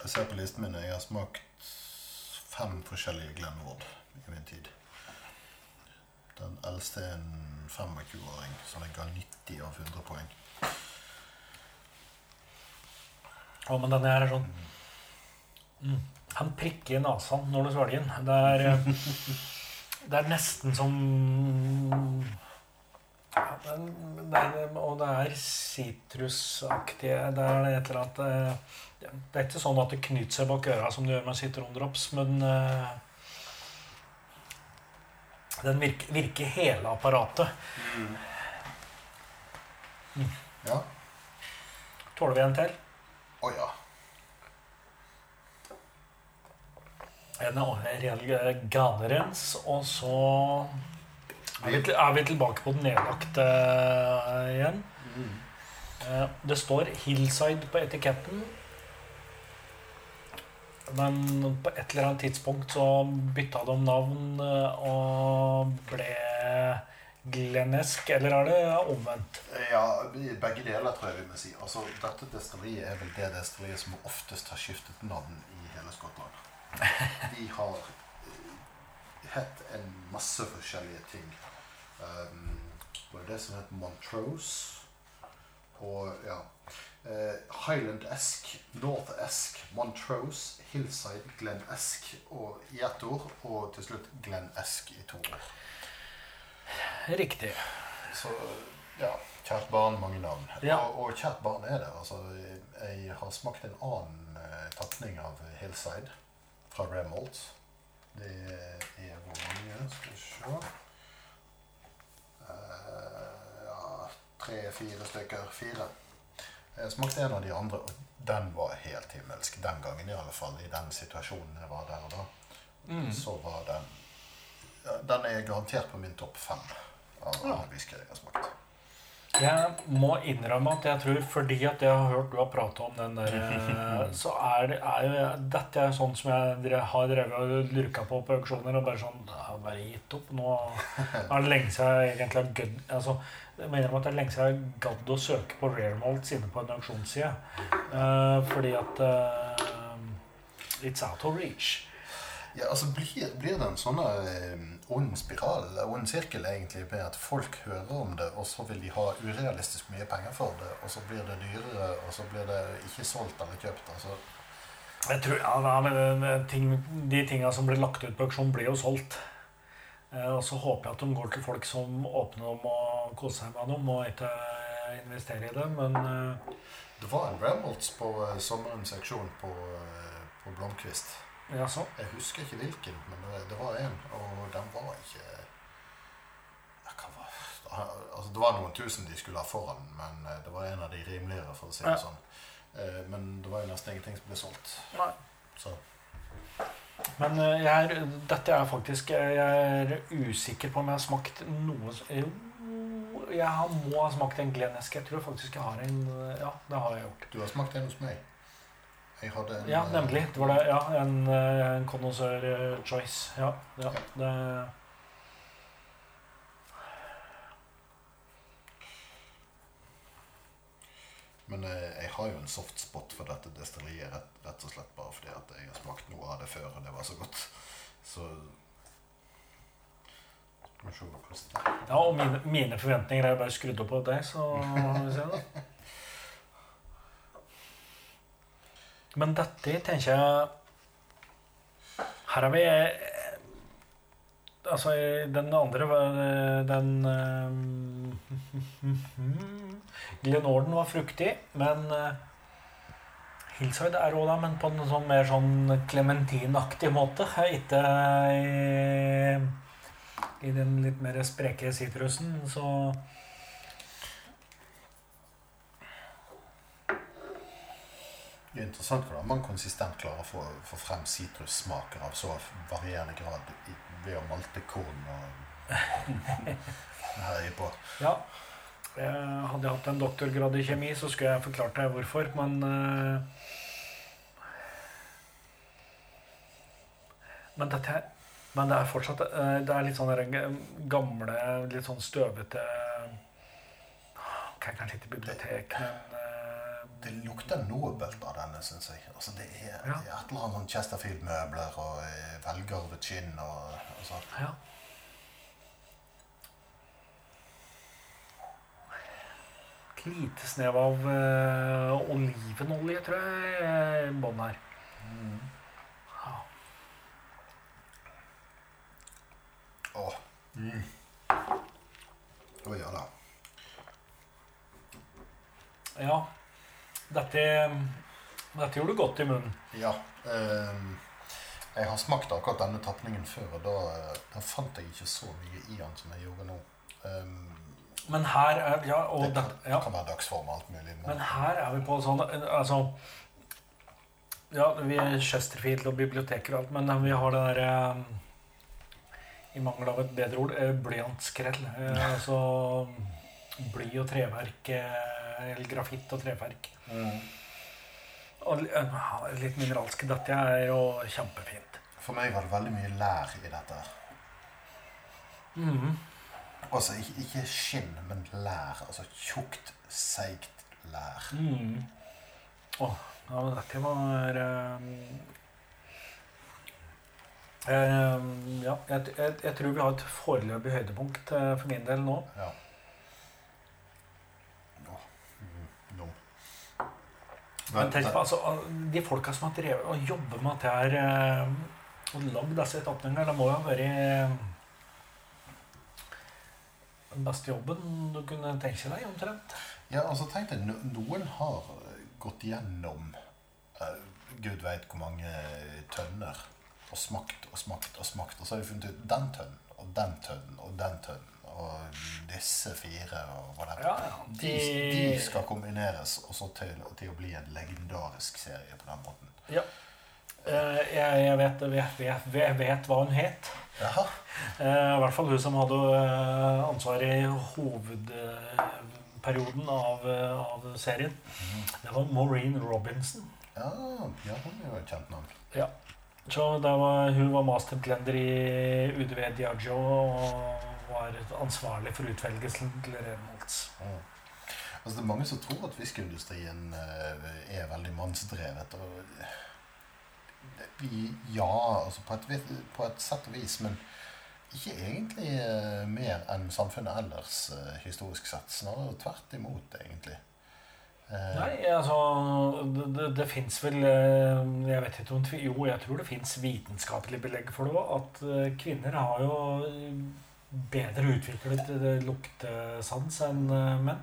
Jeg ser på listen min, jeg har smakt fem forskjellige Glenwood i min tid. Den eldste er en 25-åring, så den ga 90 av 100 poeng. Å, men denne her er sånn mm, Han prikker i nesa når du svelger den. Det er eh, Det er nesten som ja, det er, Og det er sitrusaktige Det er et eller annet eh, Det er ikke sånn at det knyter seg bak øra som det gjør med sitrondrops, men eh, Den virker, virker hele apparatet. Ja. Tåler vi en til? Å ja. En reell ganerens, og så er vi, er vi tilbake på den nedlagte igjen. Mm. Det står 'Hillside' på etiketten. Men på et eller annet tidspunkt så bytta de navn eh, og ble Glenesk, eller er det omvendt? Ja, begge deler tror jeg vi må si. Altså, dette destilleriet er vel det destilleriet som oftest har skiftet navn i hele Skottland. De har eh, hett en masse forskjellige ting. Um, det var det som het Montrose. Og ja eh, Highland-esk, North-esk, Montrose, Hillside, Glen-esk og i ett ord. Og til slutt Glen-esk i to ord. Riktig. Så ja, kjært barn, mange navn. Ja. Og, og kjært barn er det. Altså, jeg har smakt en annen eh, tapning av Hillside fra Remolt. Det er hvor mange? Skal vi se uh, Ja, tre-fire stykker. Fire. Jeg smakte en av de andre, og den var helt himmelsk. Den gangen i alle fall. I den situasjonen jeg var der og da. Mm. Så var den Den er garantert på min topp fem av Ja. whisky jeg har smakt. Jeg må innrømme at jeg tror fordi at jeg har hørt du har pratet om den der, eh, så er, det, er jo dette er sånn som jeg har drevet og lurka på på auksjoner og bare sånn Jeg har bare gitt opp. Nå er det lenge siden jeg egentlig har gødd altså, Jeg mener at det er lenge siden jeg gadd å søke på Raremalt sine på en auksjonsside. Uh, fordi at uh, It's out of reach. Ja, altså Blir, blir det en sånn eh, ond spiral, ond sirkel, egentlig, med at folk hører om det, og så vil de ha urealistisk mye penger for det, og så blir det dyrere, og så blir det ikke solgt eller kjøpt? altså... Jeg tror, ja, nei, men ting, De tinga som blir lagt ut på auksjon, blir jo solgt. Eh, og så håper jeg at de går til folk som åpner dem og koser seg med dem, og ikke investerer i det. Men eh, Det var en Reynolds på eh, sommerens seksjon på, på Blomkvist. ja, så. Jeg husker ikke hvilken, men det, det var en, og den var ikke altså, Det var noen tusen de skulle ha foran, men det var en av de rimeligere, for å si det Ja. sånn. Men det var jo nesten ingenting som ble solgt. Nei. Så Men eh, jeg er, dette er faktisk Jeg er usikker på om jeg har smakt noe Jo, jeg har- må ha smakt en Glenesk. Jeg tror faktisk jeg har en eh, Ja, det har jeg gjort. du har smakt en hos meg. Jeg hadde en Ja, eh, nemlig. Det var det. Ja, en, eh, en connoisseur eh, choice. Ja, ja, det Men eh, jeg har jo en soft spot for dette destilleriet, rett, rett og slett bare fordi at jeg har smakt noe av det før, og det var så godt. Så Skal vi se hva koster. Ja, og mine, mine forventninger er bare skrudd opp på deg, så vi ser da. Men dette tenker jeg Her har vi Altså, den andre eh, Den eh, Glenorden var fruktig, men eh, Hillside er òg det, men på en sånn mer sånn klementinaktig måte. Ikke i i den litt mer spreke sitrusen, så Det er interessant hvordan man konsistent klarer å få, få frem sitrussmaker av så varierende grad i, ved å malte korn og herje på. ja. Jeg hadde jeg hatt en doktorgrad i kjemi, så skulle jeg forklart deg hvorfor, men eh, Men dette her Men det er fortsatt eh, Det er litt sånn gamle, litt sånn støvete Ok, Kanskje ikke bibliotek, men eh, Det lukter nobelt av denne, syns jeg. Altså, det er, Ja. et eller annet sånn Chesterfield-møbler og eh, velgarvet skinn og, og sånn. Ja. Et lite snev av eh, olivenolje, tror jeg, i bånn her. Ja. Åh. Mm. Å ja da. ja. Dette, dette gjorde godt i munnen. Ja. Eh, Jeg har smakt akkurat denne tapningen før, og da, eh, da fant jeg ikke så mye i den som jeg gjorde nå. Um, Men her er Ja, det kan, det, ja. kan være dagsform og alt mulig. Men her er vi på sånn Altså Ja, vi er Chesterfield og biblioteker og alt, men vi har det derre I mangel av et bedre ord eh, blyantskrell. Eh, altså bly og treverk. eh, Eller grafitt og treverk. Mm. Og litt mineralsk. Dette er jo kjempefint. For meg var det veldig mye lær i dette. Mhm. Altså ikke, ikke skinn, men lær. Altså tjukt, seigt lær. Mm. Oh, ja, men dette var um, um, Ja, jeg, jeg, jeg tror vi har et foreløpig høydepunkt uh, for min del nå. Ja. Åh, mm, dum. Men tenk på altså, De folka som har drevet og jobber med at jeg har og lagd disse tapningene, det må jo ha vært eh, den beste jobben du kunne tenke deg, omtrent. Ja, altså tenk deg, noen har gått gjennom uh, Gud veit hvor mange tønner og smakt og smakt og smakt, og så har de funnet ut den tønnen og den tønnen og den tønnen og disse fire og hva det er. Ja, ja. De, de skal kombineres også til, til å bli en legendarisk serie på den måten. Ja. Uh, Jeg, jeg, vet, vet, jeg vet hva hun het. Jaha. Eh, I hvert fall hun som hadde uh, ansvaret i hovedperioden av, eh, av serien. Det var Maureen Robinson. Ja, ja, hun er jo et kjent navn. Så var, hun var masterblender i UDV Diageo og var ansvarlig for utvelgelsen til Reynolds. Mm. Altså, det er mange som tror at whiskyindustrien eh, er veldig mannsdrevet. Og vi, ja, altså på et, på et sett og vis, men ikke egentlig eh, mer enn samfunnet ellers eh, historisk sett. Snarere tvert imot, egentlig. Eh, Nei, altså Det, det, det fins vel eh, Jeg vet ikke om Jo, jeg tror det fins vitenskapelig belegg for det òg. At eh, kvinner har jo eh, bedre utviklet luktesans enn eh, menn.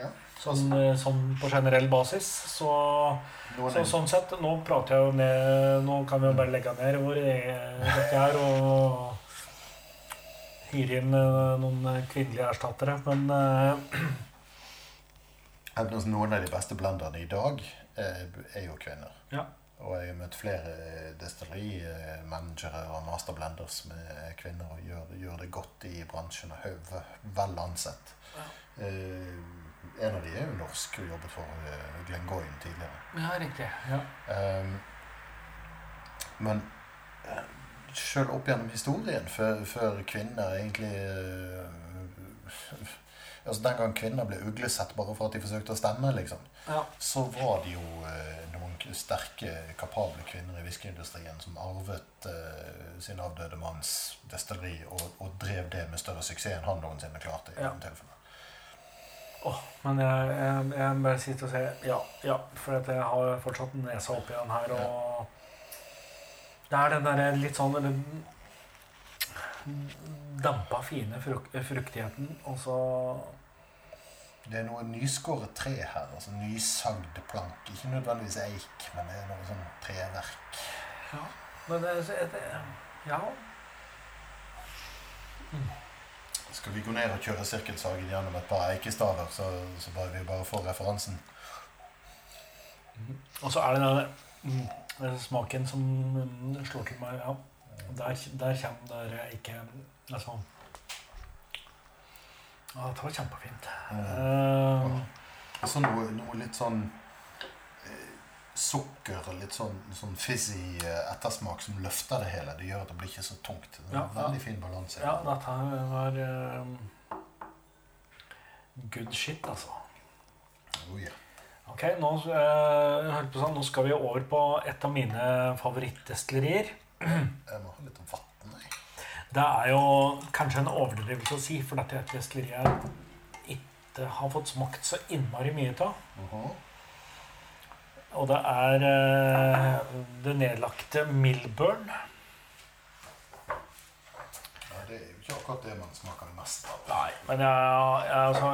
Ja. Sånn, eh, sånn på generell basis. Så, så sånn sett Nå prater jeg jo ned Nå kan vi jo bare legge ned hvor det dette er, og hyre inn eh, noen kvinnelige erstattere. Men Altså, Noen av de beste blenderne i dag er jo kvinner. Ja. Og jeg har møtt flere destillerimanagere og masterblenders med kvinner og gjør, gjør det godt i bransjen og er vel ansett. Ja. Eh, en av de er jo norsk og jobbet for eh, Glengoyne tidligere. Ja, riktig. Ja. Um, men uh, sjøl opp gjennom historien, før, før kvinner egentlig uh, Altså Den gang kvinner ble uglesett bare for at de forsøkte å stemme, liksom, ja. så var det jo eh, noen sterke, kapable kvinner i whiskyindustrien som arvet eh, sin avdøde manns destilleri og, og drev det med større suksess enn han noensinne klarte. i Ja. noen tilfeller. Åh, men jeg, jeg, jeg bare sitter og sier ja, ja. For jeg har fortsatt nesa oppi den her, og Det er den derre litt sånn dampa, fine fruk fruktigheten, og så Det er noe nyskåret tre her. altså Nysagd plank. Ikke nødvendigvis eik, men det er noe sånn treverk. Ja. Men det, det Ja. Skal vi gå ned og kjøre sirkelsagen gjennom et par eikestaver, så, så bare vi bare får referansen? Og så er det den mm, den smaken som mm, slår til meg. Ja. Der, der kommer det ikke liksom Ja, det var kjempefint. Eh, Altså noe, noe litt sånn eh, sukker og litt sånn, sånn fizzy eh, ettersmak som løfter det hele. Det gjør at det blir ikke så tungt. Det er Ja, en veldig fin balanse. Ja, dette her var uh, good shit, altså. Oh, yeah. Ok, nå, uh, på sånn, nå skal vi over på et av mine favorittdestillerier. Jeg må ha litt vann. jeg. Det er jo kanskje en overdrivelse å si, for dette er et destilleri jeg ikke har fått smakt så innmari mye av. Mhm. Og det er eh, det nedlagte Milburn. Ja, det er jo ikke akkurat det man smaker mest av. Nei, men jeg, jeg, altså,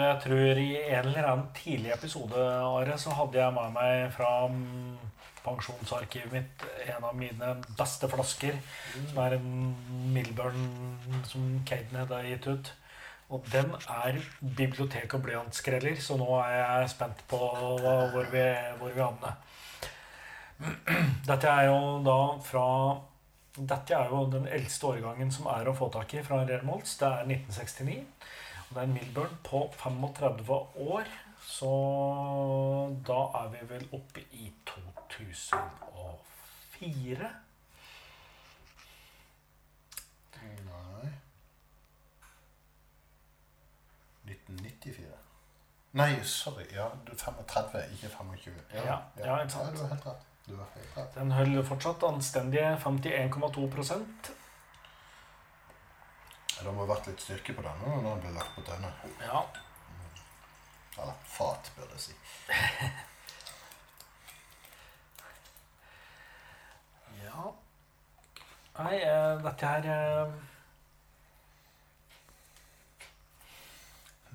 jeg tror i en eller annen tidlig episode Are, så hadde jeg med meg fra mm, pensjonsarkivet mitt en av mine beste flasker. Som er en Milburn som Cadenhead har gitt ut. Og den er bibliotek- og blyantskreller, så nå er jeg spent på hvor vi, hvor vi havner. Dette er jo da fra Dette er jo den eldste årgangen som er å få tak i fra Rare Malts. Det er 1969. Og det er en Milburn på 35 år. Så da er vi vel oppe i 2004. Nei 1994. Nei, sorry. Ja, du er 35, ikke 25. Ja, ja, ikke sant. Ja, du har helt rett. Du har helt rett. Den holder fortsatt anstendige 51,2% Det må ha vært litt styrke på denne når den ble lagt på tønne. Ja. Eller fat, bør jeg si. ja. Nei, uh, dette her uh...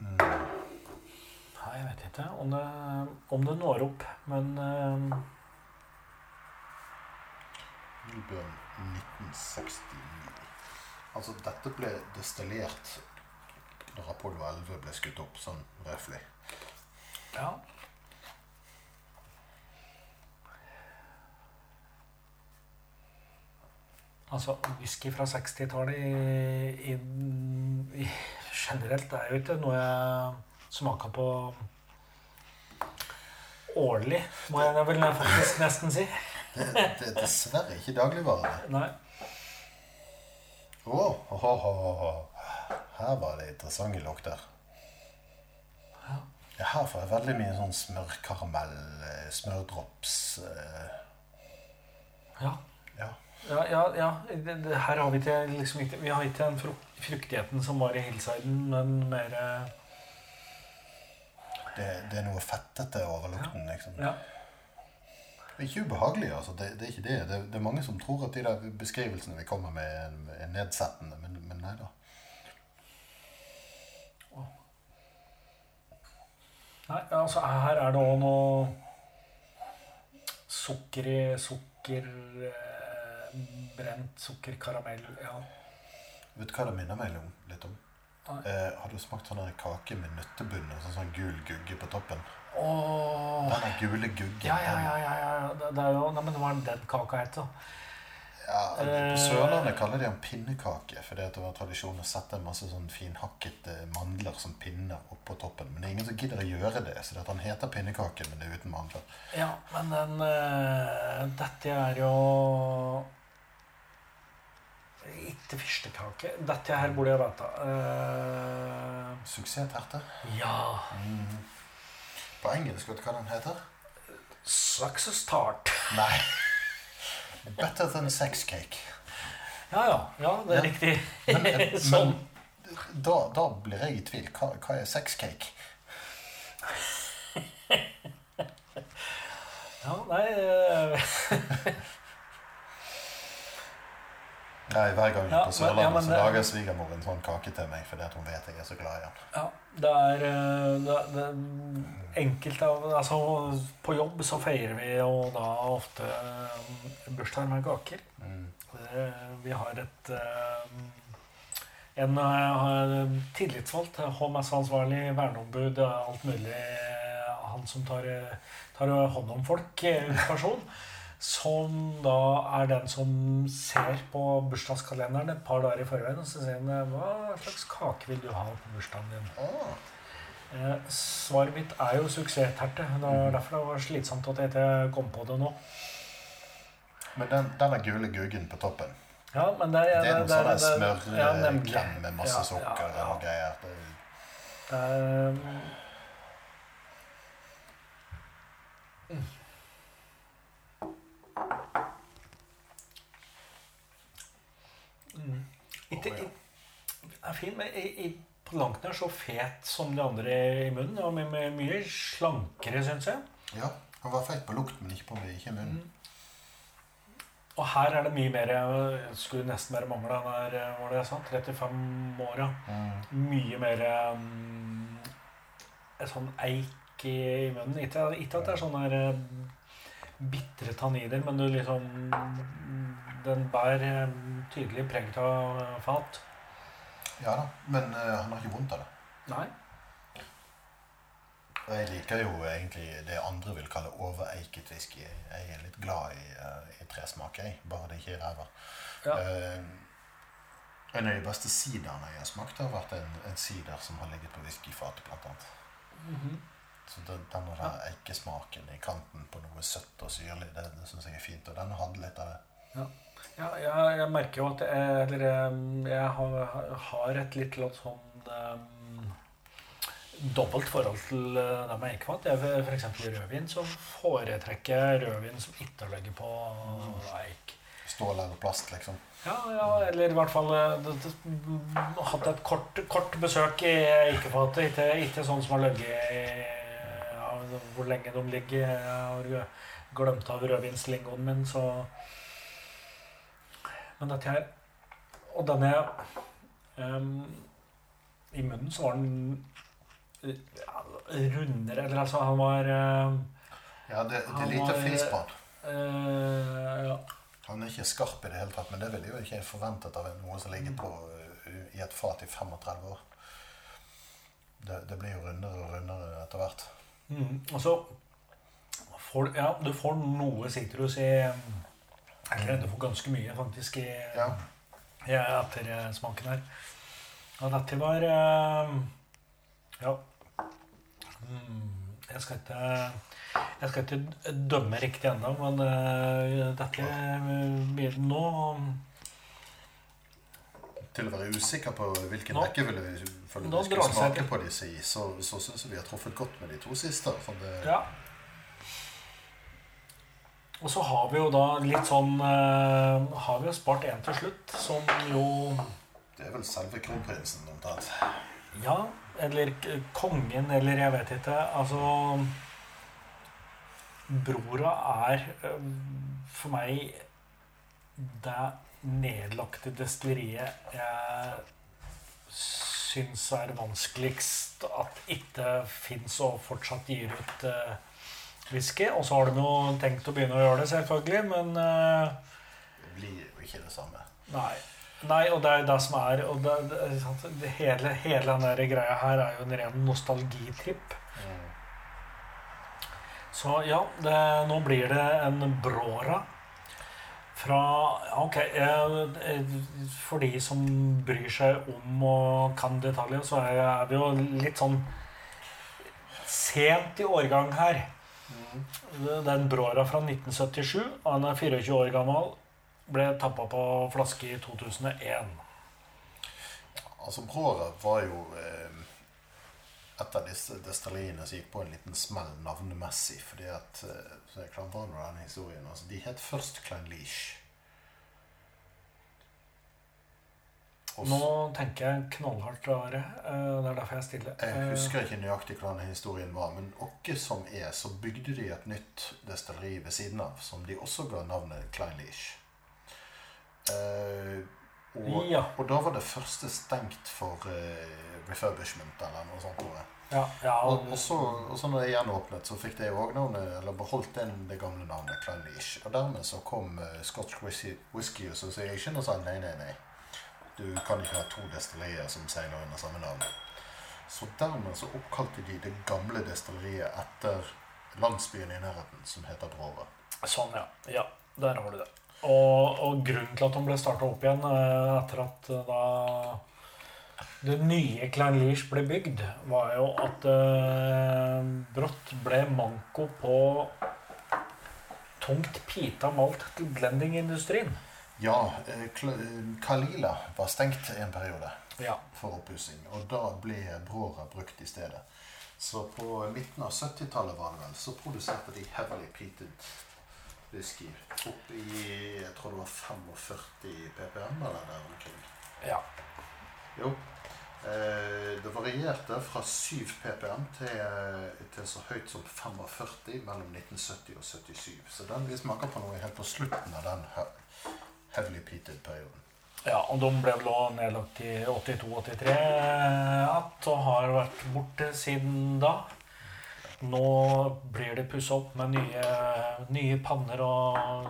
Mm. Nei, jeg vet ikke om det, om det når opp, men uh... Milburn 1969. Altså, dette ble destillert da Apollo 11 ble skutt opp, sånn røftlig. ja. Altså, whisky fra 60-tallet i, i, i, generelt er jo ikke noe jeg smaker på årlig, må jeg vel faktisk nesten si. Det, det er dessverre ikke dagligvare. Nei. Å, oh, oh, oh, Her var det interessante lukter. Ja. Ja, her får jeg veldig mye sånn smørkaramell, eh, smørdrops eh, Ja. Ja. Ja, ja, ja. Det, det, her har vi ikke liksom ikke Vi har ikke den fruktigheten som var i Hillsiden, men mer eh, Det, det er noe fettete over lukten, liksom. Ja. Det er ikke ubehagelig, altså. Det, det er ikke det. det. Det er mange som tror at de der beskrivelsene vi kommer med, er- er nedsettende, men, men nei da. Nei, altså her er det òg noe sukker i Sukker eh, Brent sukker, karamell Ja. Vet du hva det minner meg litt om? Eh, har du smakt sånn kake med nøttebunn og sånn, sånn gul gugge på toppen? Åh. Den gule guggen. Ja, ja, ja. ja, ja. Det, det er jo Nei, men hva er det den kaka het, da? Ja, På Eh. Sørlandet kaller de den pinnekake, fordi det var tradisjon å sette en masse sånn finhakkete mandler som pinner oppå toppen. Men det er ingen som gidder å gjøre det, så det at han heter pinnekake, men det er uten mandler. Ja, men den uh, Dette er jo Ikke fyrstekake. Dette her burde jeg vite. Uh, Suksessterte. ja Mm. På engelsk, vet du hva den heter? Success tart. Nei. Better than sex cake. Ja, ja. Ja, det er Ja. riktig. Men, men sånn. da, da blir jeg i tvil. Hva, hva er sex cake? Ja, nei eh, Nei, Hver gang Ja, på men- Sørlandet, ja, så lager svigermor en sånn kake til meg fordi hun vet jeg er så glad i den. Ja, det er, eh, det, det enkelte av Altså, på jobb så feirer vi jo da ofte eh, bursdager med kaker. Mm. Vi har et eh, En tillitsvalgt, HMS-ansvarlig, verneombud, alt mulig. Han som tar, tar hånd om folk, person. Som da er den som ser på bursdagskalenderen et par dager i forveien. Og så sier han eh, hva slags kake vil du ha på bursdagen din? Eh, svaret mitt er jo suksessterte. Det var derfor det var slitsomt at jeg ikke kom på det nå. men den, den er gule guggen på toppen. Ja, men det, Det er noe sånn smørkrem ja, med masse sukker ja, ja. og greier. Det, Det er, um, Mm. Ja. det er fint, men i, i, på langt nær så fet som de andre i munnen. Og med, med mye slankere, syns jeg. ja, han var feit på lukt, men ikke på ikke i munnen. Og her er det mye mer Jeg skulle nesten bare mangle den der, var det sant? 35 år. ja. Mm. Mye mer um, sånn eik i, i munnen. Ikke, ikke at det er sånne her um, bitre tannider, men du liksom Den bærer eh, tydelig preg av fat. Ja da, men eh, han har ikke vondt av det. Nei. Jeg liker jo egentlig det andre vil kalle overeiket whisky. Jeg er litt glad i, eh, i tresmak, jeg. Bare det ikke er ræva. Ja. Uh, en av de beste siderne jeg har smakt, har vært en, en sider som har ligget på whiskyfatet, blant annet. Mhm. Så den, denne der eikesmaken i kanten på noe søtt og syrlig, det, det syns jeg er fint. Og den hadde litt av det. Ja, jeg, jeg merker jo at jeg, eller jeg, jeg har, har et litt sånn um, dobbelt forhold til eh, det med eikefat. Jeg, for for eksempel i rødvin så foretrekker jeg rødvin som ikke ligger på eik. Stål eller plast, liksom. Ja, ja, eller i hvert fall eh, det- det- hatt et kort, kort besøk i eikefatet. Ikke, ikke sånn som har ligget i ja, Hvor lenge de ligger. Jeg har glemt av rødvinslingoen min, så Men dette her Og denne um, I munnen så var den eh, rundere Eller altså, han var eh, Ja, det, det er lite fis på han. Uh, ja. Han er ikke skarp i det hele tatt, men det ville jo ikke jeg forventet av noe som ligger på uh, i et fat i 35 år. Det, det blir jo rundere og rundere etter hvert. Mm, og så får ja, du får noe sitrus i Eller du for ganske mye, faktisk, i, Ja. i ettersmaken her. Og dette var eh, Ja. Mm, jeg skal ikke jeg skal ikke dømme riktig ennå, men eh, dette blir nå Til å være usikker på hvilken Nå- rekkefølge vi vi skal smake på disse i, så, så syns jeg vi har truffet godt med de to siste. For det, Ja. Og så har vi jo da litt sånn eh, Har vi jo spart en til slutt, som jo det er vel selve kronprinsen omtrent. Ja, eller kongen, eller jeg vet ikke. Altså Brora er øh, for meg det nedlagte destilleriet jeg syns er vanskeligst at ikke fins og fortsatt gir ut øh, whisky. Og så har de jo tenkt å begynne å gjøre det, selvfølgelig, men øh, Det blir jo ikke det samme. Nei. Nei, og det er det som er og det, det, det, hele, hele den greia her er jo en ren nostalgitripp. Så ja, det, nå blir det en Brora fra Ok, eh, for de som bryr seg om og kan detaljer, så er vi jo litt sånn sent i årgang her. Det bråra Brora fra 1977. Han er 24 år gammel. Ble tappa på flaske i 2001. Altså, Brora var jo eh, et av disse destilleriene som gikk på en liten smell navnemessig. fordi at eh, så jeg klamrer den historien, altså, De het først Klein Leash. Nå tenker jeg knallhardt, Are. Eh, Det er derfor jeg stiller. Jeg Eh, husker ikke nøyaktig hvordan historien var, men åkke som er, så bygde de et nytt destilleri ved siden av, som de også ga navnet Klein Leash. Eh, og, Ja. og da var det første stengt for refurbishment eller noe sånt. Tror jeg. Ja, ja, Og, og, så, og så når det gjenåpnet, så fikk det òg navnet, eller beholdt den, det gamle navnet Klein Leash. Og dermed så kom Scotch Whisky, Whisky Association og sa nei, nei, nei. Du kan ikke ha to destillerier som seiler under samme navn. Så dermed så oppkalte de det gamle destilleriet etter landsbyen i nærheten, som heter Brora. Sånn, ja. Ja, der har du det. Og, og grunnen til at de ble starta opp igjen eh, etter at eh, da det nye Klein Leach ble bygd, var jo at eh, brått ble manko på tungt pita malt til blendingindustrien. Ja, eh, Kalila var stengt en periode Ja. for oppussing, og da ble bråra brukt i stedet. Så på midten av 70-tallet var det vel, så produserte de heavily peated whisky opp i jeg tror det var 45 ppm eller der omkring. ja. Jo. Eh, det varierte fra 7 ppm til, til så høyt som 45 mellom 1970 og 77. Så den vi smaker på noe helt på slutten av den he- heavily peated-perioden. Ja, og de ble vel også nedlagt i 82-83 igjen, og har vært borte siden da. Nå blir det pussa opp med nye, nye panner og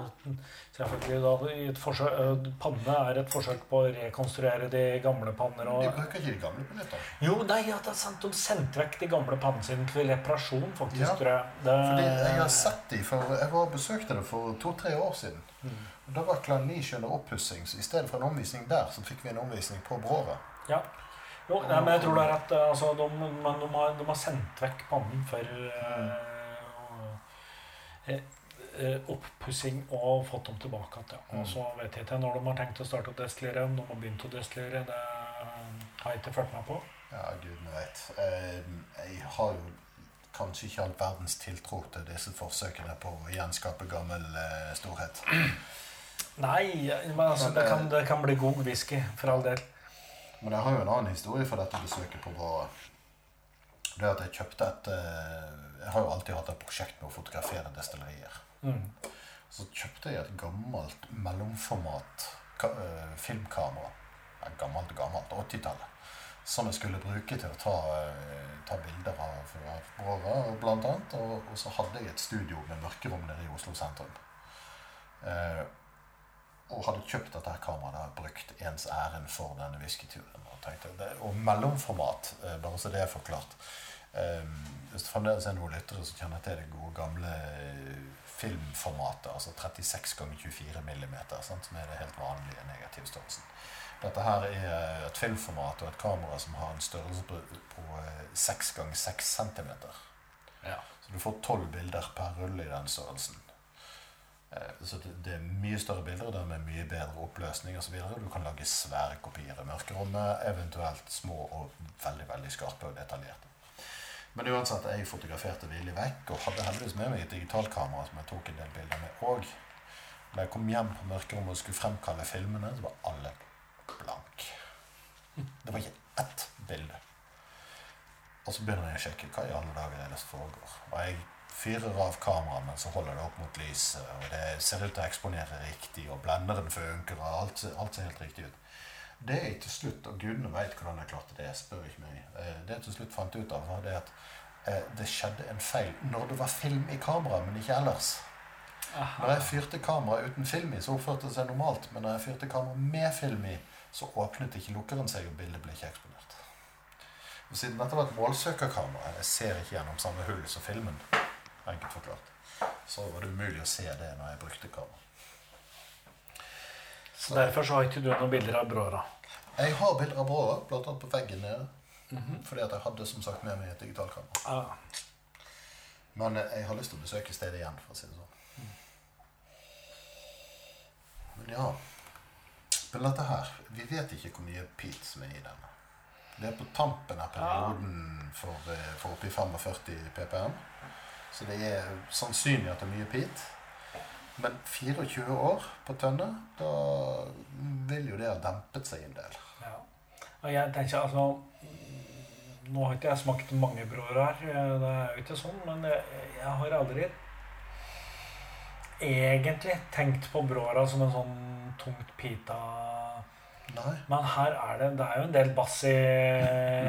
selvfølgelig da i et forsøk, øh, Panne er et forsøk på å rekonstruere de gamle panner. De bruker ikke de gamle på nytt. da. jo, nei, ja, det er sant. De sendte vekk de gamle pannene sine til reparasjon, faktisk. Ja, tror jeg. Det, Fordi jeg har sett de, for jeg var og besøkte det for to-tre år siden. Mm. Og Da var Klan Niche under oppussing, så i stedet for en omvisning der, så fikk vi en omvisning på Bråra. Ja. Jo, nei, men jeg tror det er at eh, altså, de, de, de, har, de har sendt vekk pannen for eh, eh, oppussing og fått dem tilbake igjen. Ja. Og så vet jeg ikke når de har tenkt å starte å destillere. Om de har begynt å destillere, det har jeg ikke fulgt med på. Ja, gudene vet. Eh, Jeg har jo kanskje ikke all verdens tiltro til disse forsøkene på å gjenskape gammel eh, storhet. Nei, men altså, det, kan, det kan bli god whisky, for all del. Men jeg har jo en annen historie for dette besøket på Bråra. Det er at jeg kjøpte et eh, Jeg har jo alltid hatt et prosjekt med å fotografere destillerier. Mm. Så kjøpte jeg et gammelt mellomformat eh, filmkamera. Gammelt gammelt, 80-tallet. Som jeg skulle bruke til å ta, eh, ta bilder av, av blant annet. Og, og så hadde jeg et studio med mørkerom nede i Oslo sentrum. Eh, og hadde kjøpt dette kameraet og brukt ens ærend for denne whiskyturen. Og, tenkte, og mellomformat, eh, bare så det er forklart. Eh, hvis det fremdeles er noen lyttere som kjenner til det gode gamle eh, filmformatet, altså 36 ganger 24 millimeter, sant, som er det helt vanlige negativstørrelsen. Dette her er et filmformat og et kamera som har en størrelse på, på eh, 6 ganger 6 centimeter. Ja. Så du får 12 bilder per rulle i den størrelsen. Eh, Så det, det er mye større bilder, det er med mye bedre oppløsning osv. Du kan lage svære kopier i mørkerommet, eventuelt små og veldig veldig skarpe og detaljerte. Men uansett, jeg fotograferte villig vekk og hadde heldigvis med meg et digitalkamera som jeg tok en del bilder med. Og da jeg kom hjem på mørkerommet og skulle fremkalle filmene, så var alle blank. Det var ikke ett bilde. Og så begynner jeg å sjekke hva i alle dager er det som foregår. Og jeg fyrer av kameraet, men så holder det opp mot lyset, og det ser ut til å eksponere riktig, og blenderen funker, og alt, alt ser helt riktig ut. Det jeg til slutt, og gudene veit hvordan jeg klarte det, spør ikke meg, eh, det jeg til slutt fant ut av, var det at eh, det skjedde en feil når det var film i kameraet, men ikke ellers. Når jeg fyrte kamera uten film i, så oppførte det seg normalt. Men når jeg fyrte kamera med film i, så åpnet ikke lukkeren seg, og bildet ble ikke eksponert. Og siden dette var et målsøkerkamera, jeg ser ikke gjennom samme hull som filmen, enkelt forklart, så var det umulig å se det når jeg brukte kamera. Så derfor så har ikke du noen bilder av Bråra. Jeg har bilder av blant annet på veggen nede. Fordi at jeg hadde som sagt med meg et digitalkamera. Ja. Men eh, jeg har lyst til å besøke stedet igjen, for å si det sånn. Men ja Men dette her Vi vet ikke hvor mye peat som er i denne. Det er på tampen av perioden for, eh, for oppi 45 ppm. Så det er sannsynlig at det er mye peat. Men 24 år på tønne, da vil jo det ha dempet seg en del. Ja. Og jeg tenker altså Nå har ikke jeg smakt mange broer her, det er jo ikke sånn, men jeg, jeg har aldri egentlig tenkt på broa som en sånn tungt pita Nei. Men her er det Det er jo en del bass i,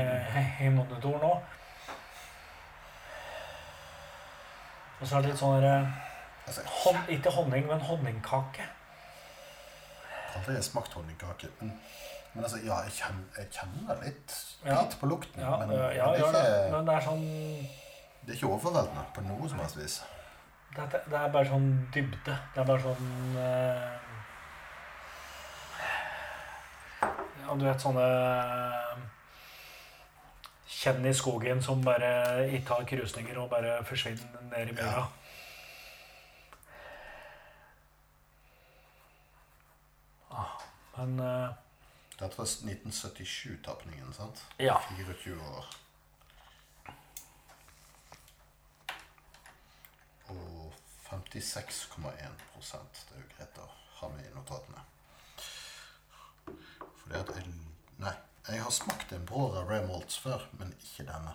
i monitoren òg. Og så er det litt sånn der, hon, Ikke honning, men honningkake. Jeg har smakt honningkake. Men, men altså, ja, jeg kjenner, jeg kjenner litt Ja. på lukten. Ja, men, ja, men det, er ikke, Men det er sånn det er ikke overveldende på noe som helst vis. Det det er bare sånn dybde. Det er bare sånn eh, Ja, du vet sånne Kjenn i skogen som bare ikke har krusninger og bare forsvinner ned i myra. Ja. Ah, Men uh, Dette var 1977-tapningen, sant? ja. 24 år. Og 56,1 Det er jo greit å ha med i notatene. Fordi at jeg Nei. Jeg har smakt en Brora Rare Malts før, men ikke denne.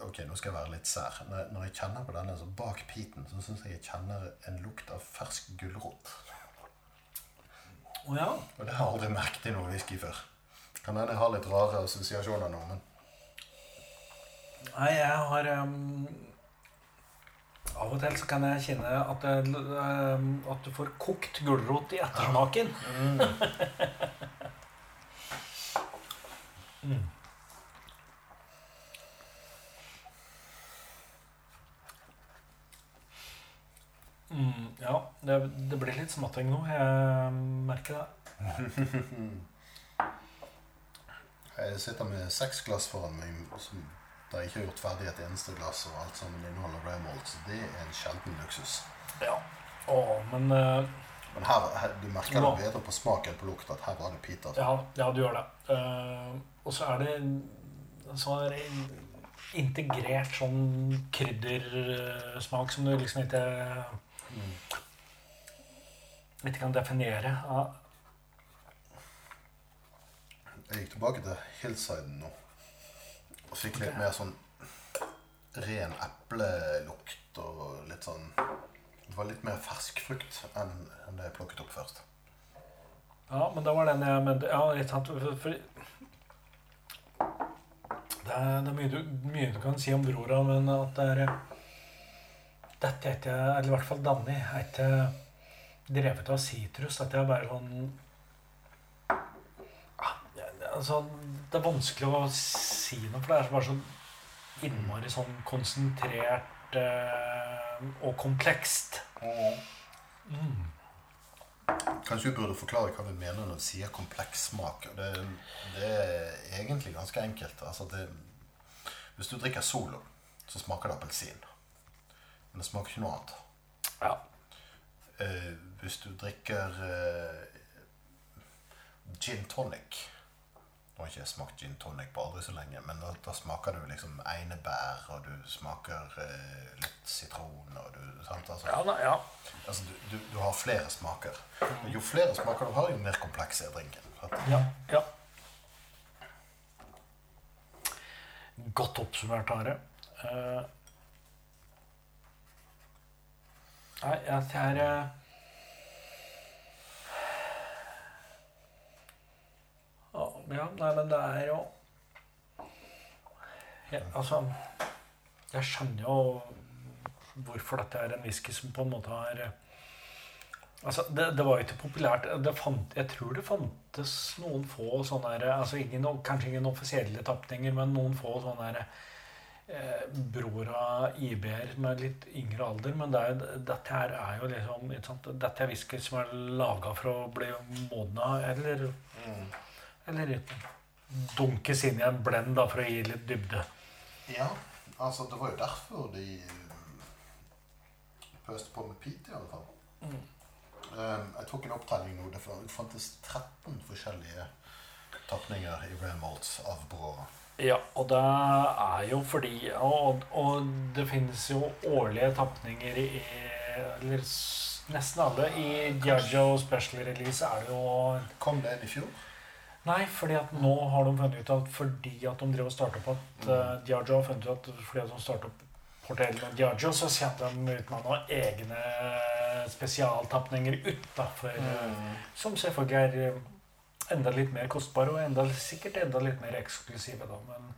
Ok, nå skal jeg være litt sær. Når, jeg kjenner på denne, så bak piten, så syns jeg jeg kjenner en lukt av fersk gulrot. Å ja. Og det har jeg aldri merket i noe whisky før. Kan hende jeg har litt rare assosiasjoner nå, men Nei, jeg har ehm, Av og til så kan jeg kjenne at, det, ehm, at du får kokt gulrot i ettersmaken. Mm. Mm, ja, det, det blir litt smatting nå. Jeg merker det. jeg sitter med seks glass foran meg som da jeg ikke har gjort ferdig et eneste glass, og alt sammen inneholder malt, så det er en sjelden luksus. Ja. Åh, men uh, Men her, her du merker det bedre på smak enn på lukt at her var det. Altså. Ja, ja, du gjør det. Uh, og så er det en det integrert sånn kryddersmak som du liksom ikke Mm. ikke kan definere. Ja, Jeg gikk tilbake til Hillsiden nå og fikk litt mer sånn ren eplelukt og litt sånn Det var litt mer fersk frukt enn det jeg plukket opp først. ja, men det var den jeg mente. Ja, litt sant. For, for, det er, det er mye, du, mye du kan si om brora, men at det er Dette er ikke Eller i hvert fall Danny er ikke drevet av sitrus. Dette er bare sånn Altså, det er vanskelig å si noe, for det er bare så innmari sånn konsentrert eh, og komplekst. Mm. Kanskje vi burde forklare hva vi mener når vi sier kompleks smak. Det, det er egentlig ganske enkelt. Altså det, hvis du drikker Solo, så smaker det appelsin. Men det smaker ikke noe annet. Ja. Eh, hvis du drikker eh, gin tonic Nå har ikke smakt gin tonic på aldri så lenge, men da, da smaker du liksom einebær, og du smaker eh, litt sitron, og du sant? Altså, Ja, da, ja. altså, du, du, du har flere smaker. Jo flere smaker du har, jo mer kompleks er drinken. sant? Ja, ja. Godt oppsummert, Are. Eh, nei, jeg er eh, Ja, nei, men det er jo ja, Altså Jeg skjønner jo hvorfor dette er en whisky som på en måte har Altså, det, det var jo ikke populært. Fant, jeg tror det fantes noen få sånne altså ingen, Kanskje ingen offisielle tapninger, men noen få sånne eh, bror av IB-er med litt yngre alder. Men det er, dette her er jo liksom? Dette er whisky som er laga for å bli modna, eller, eller dunkes inn i en blend da, for å gi litt dybde. Ja, altså det var jo derfor de pøste på med peat, i alle fall. Mm. Um, jeg tok en opptelling nå. Det fantes 13 forskjellige tapninger i Malts av Brora. Ja, og det er jo fordi Og, og det finnes jo årlige tapninger i Eller nesten alle. I Diageo Special Release er det jo Kom det en i fjor? Nei, fordi at nå har de funnet ut at fordi at de driver og starter opp at uh, Diageo har funnet ut at fordi at de starter opp portellen med Diageo, så setter de ut med noen egne spesialtapninger utafor. Som selvfølgelig er eh, enda litt mer kostbare og enda, sikkert enda litt mer eksklusive. Da. Men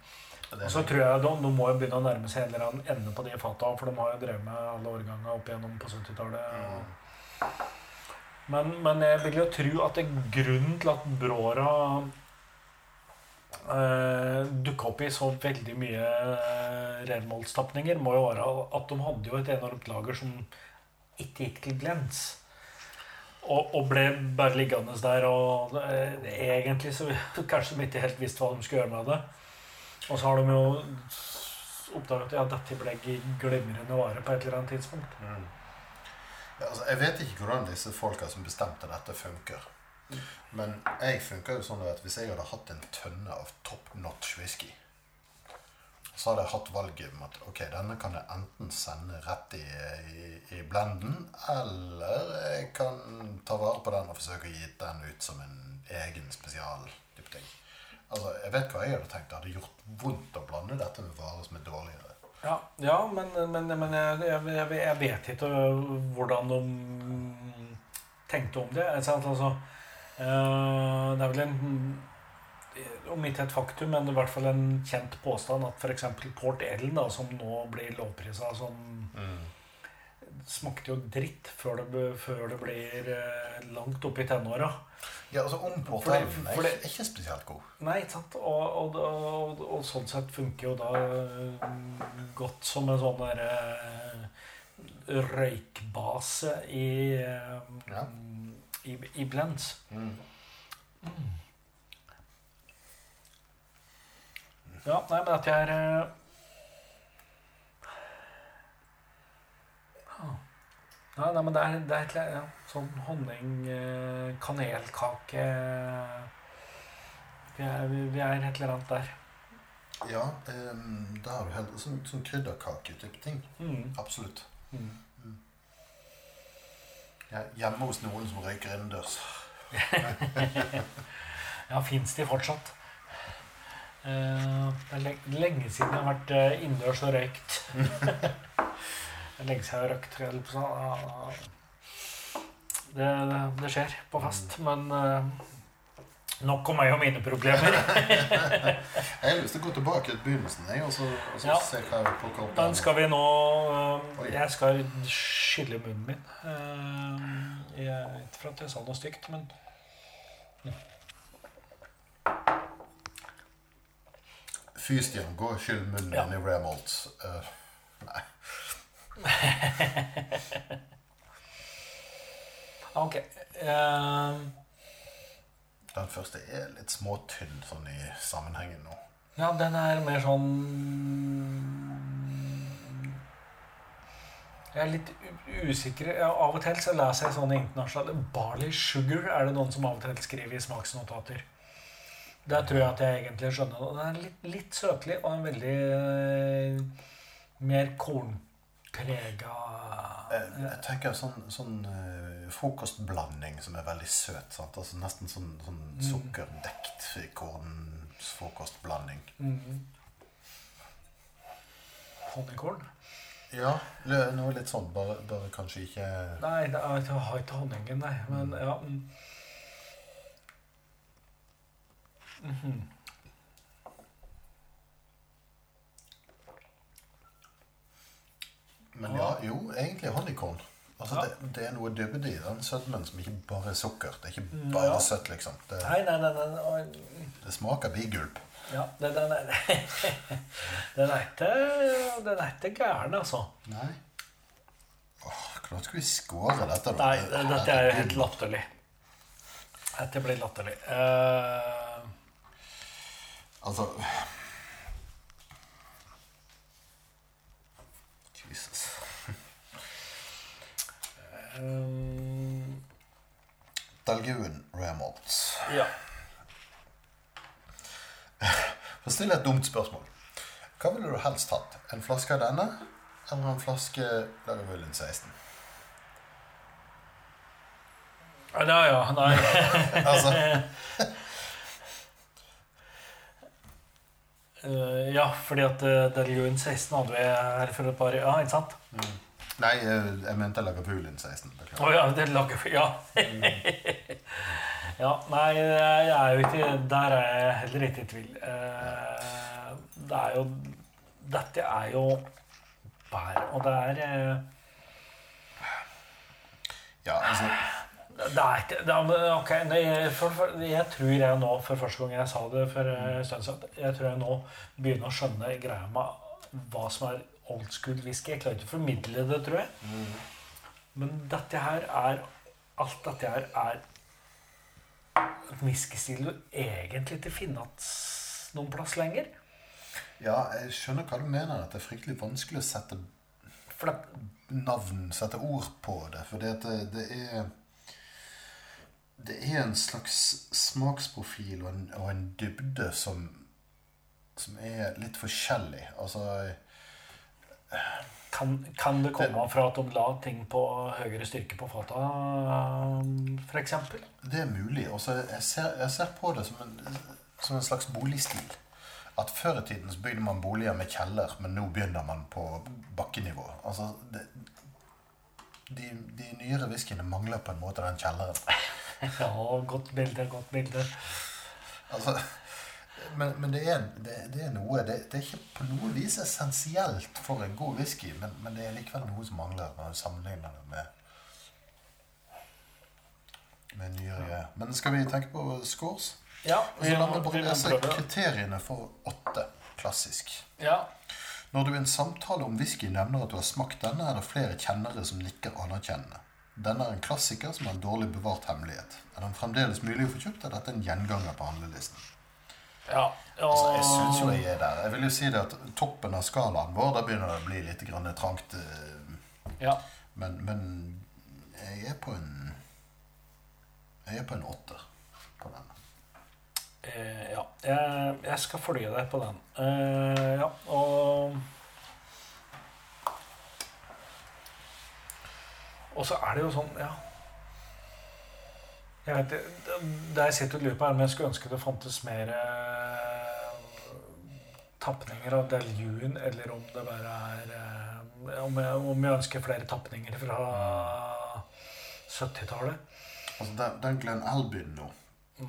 og så tror jeg de, de må jo begynne å nærme seg en eller annen ende på de fata, for de har jo drevet med alle årganger opp igjennom på 70-tallet. Men, men jeg vil jo tro at det er grunnen til at Bråra eh, dukka opp i så veldig mye eh, renmålstapninger, må jo være at de hadde jo et enormt lager som ikke gikk til glens. Og, og ble bare liggende der, og eh, egentlig så kanskje de ikke helt visste hva de skulle gjøre med det. Og så har de jo oppdaget at ja, dette ble glimrende vare på et eller annet tidspunkt. Ja, altså, jeg vet ikke hvordan disse folka som bestemte dette, funker. Men jeg funker jo sånn at hvis jeg hadde hatt en tønne av top notch whisky, så hadde jeg hatt valget om at ok, denne kan jeg enten sende rett i, i, i blenden, eller jeg kan ta vare på den og forsøke å gi den ut som en egen spesialdypting. Altså, jeg vet hva jeg hadde tenkt. Det hadde gjort vondt å blande dette med varer som er dårligere. Ja, ja men, men, men jeg, jeg, jeg, vet ikke hvordan de tenkte om det. Altså, Eh, det er vel en om ikke et faktum, men i hvert fall en kjent påstand at f.eks. Port Ellen, da, som nå blir lovprisa som Smakte jo dritt før det, før det blir eh, langt opp i tenåra. Ja, altså om Port For det- Ellen for er ikke- ikke spesielt god. Nei, ikke sant? Og, og, og, og sånn sett funker jo da eh, godt som en sånn derre røykbase i, eh, Ja. i, i blends. Mm. Ja, nei, men at jeg er eh, ah. Nei, nei, men det er, det er ja, sånn honning, eh, kanelkake vi er, vi er et eller annet der. Ja, um, det har du helt sånn, sånn krydderkake-type ting. Mm. Absolutt. Mm. Jeg er hjemme hos noen som røyker innendørs. Ja, fins de fortsatt? Uh, det er lenge, siden jeg har vært eh, innendørs og røykt. lenge siden jeg har eller så, ja. Det, det, skjer på fest, men eh, nok om meg og mine problemer. Jeg har lyst til å gå tilbake til begynnelsen jeg, og så, og så Ja. se hva jeg på opp. Men skal vi nå uh, Jeg skal skylle munnen min. Uh, jeg, ikke for at jeg sa noe stygt, men Fy, Stian, gå og skyll munnen Ja. i Remolt. Eh, nei. ok. Um. Den første er litt småtynn sånn i sammenhengen nå. Ja, den er mer sånn Jeg er litt usikker. Av og til så leser jeg sånne internasjonale Barley sugar er det noen som av og til skriver i smaksnotater. Der tror jeg at jeg egentlig skjønner det. Den er litt, litt søtlig og en veldig eh, mer kornprega Jeg, jeg tenker sånn, sånn eh, frokostblanding som er veldig søt. Sant? Altså Nesten sånn, sånn sukkerdekt kornfrokostblanding. mm. Honningkorn? Ja, noe litt sånn. Bare, bare kanskje ikke Nei, det er, jeg har ikke honningen, nei. Men ja mm. Mhm. Men ja, jo, egentlig honningkorn. Altså, Ja. det, det er noe dybde i den sødmen som ikke bare er sukker. Det er ikke bare Ja. søtt, liksom. Det, Nei, nei, nei, det smaker bigulp. Ja, det, den, den er ikke Den er ikke gæren, altså. Nei. Åh, hvordan skal vi skåre dette, da? Nei, dette er helt latterlig. Dette blir latterlig. Uh... Altså um, Dalgun Malts. ja. For å stille et dumt spørsmål. Hva ville du helst hatt? En flaske av denne, eller en flaske Lagavulin 16? Ja, ja, nei. Altså, uh, ja, fordi at uh, Dalgun 16 hadde vi her for et par Ja, ikke sant? Nei, eh, jeg mente Lagavulin 16. Å Oh, ja, det lager Ja. ja, nei, jeg er jo ikke Der er jeg heller ikke i tvil. Eh, det er jo Dette er jo bær, og det er eh, Ja, altså Det er ikke det er, Ok, jeg, for, for, jeg tror jeg nå, for første gang jeg sa det for en stund siden, jeg tror jeg nå begynner å skjønne greia med hva som er old school whisky. Jeg klarer ikke å formidle det, tror jeg. Men dette her er Alt dette her er et whiskystil du egentlig ikke finner noen plass lenger. Ja, jeg skjønner hva du mener. At det er fryktelig vanskelig å sette navn, sette ord på det. For det, det er Det er en slags smaksprofil og en, og en dybde som som er litt forskjellig. Altså kan, kan det komme fra at de la ting på høyere styrke på fata, f.eks.? Det er mulig. Og jeg, ser, jeg ser på det som en, som en slags boligstil. At Før i tiden så bygde man boliger med kjeller, men nå begynner man på bakkenivå. Altså, det, de, de nyere whiskyene mangler på en måte den kjelleren. Ja, godt bilde, godt bilde. Altså, men, men det, er, det, det er noe det, det er ikke på noe vis essensielt for en god whisky, men, men det er likevel noe som mangler når du sammenligner det med med nyere Men skal vi tenke på scores? Ja, Så lander på bare lese kriteriene for åtte. Klassisk. Ja, Når du i en samtale om whisky nevner at du har smakt denne, er det flere kjennere som nikker anerkjennende. Denne er en klassiker som har en dårlig bevart hemmelighet. Er den fremdeles mulig å få kjøpt, er dette en gjenganger på handlelisten. Ja. Altså, jeg syns jo jeg er der. Jeg vil jo si det at toppen av skalaen vår, da begynner det å bli litt grann trangt. eh, ja. Men, men jeg er på en Jeg er på en åtter på den. Eh, ja. Jeg, jeg skal følge deg på den. Eh, ja, og Og så er det jo sånn, ja Jeg vet det, det jeg sitter og lurer på, er om jeg skulle ønske det fantes mer eh, tapninger av Deljun, eller om det bare er eh, om, jeg, om jeg ønsker flere tapninger fra 70-tallet. Altså, den, den Glenn Albyn nå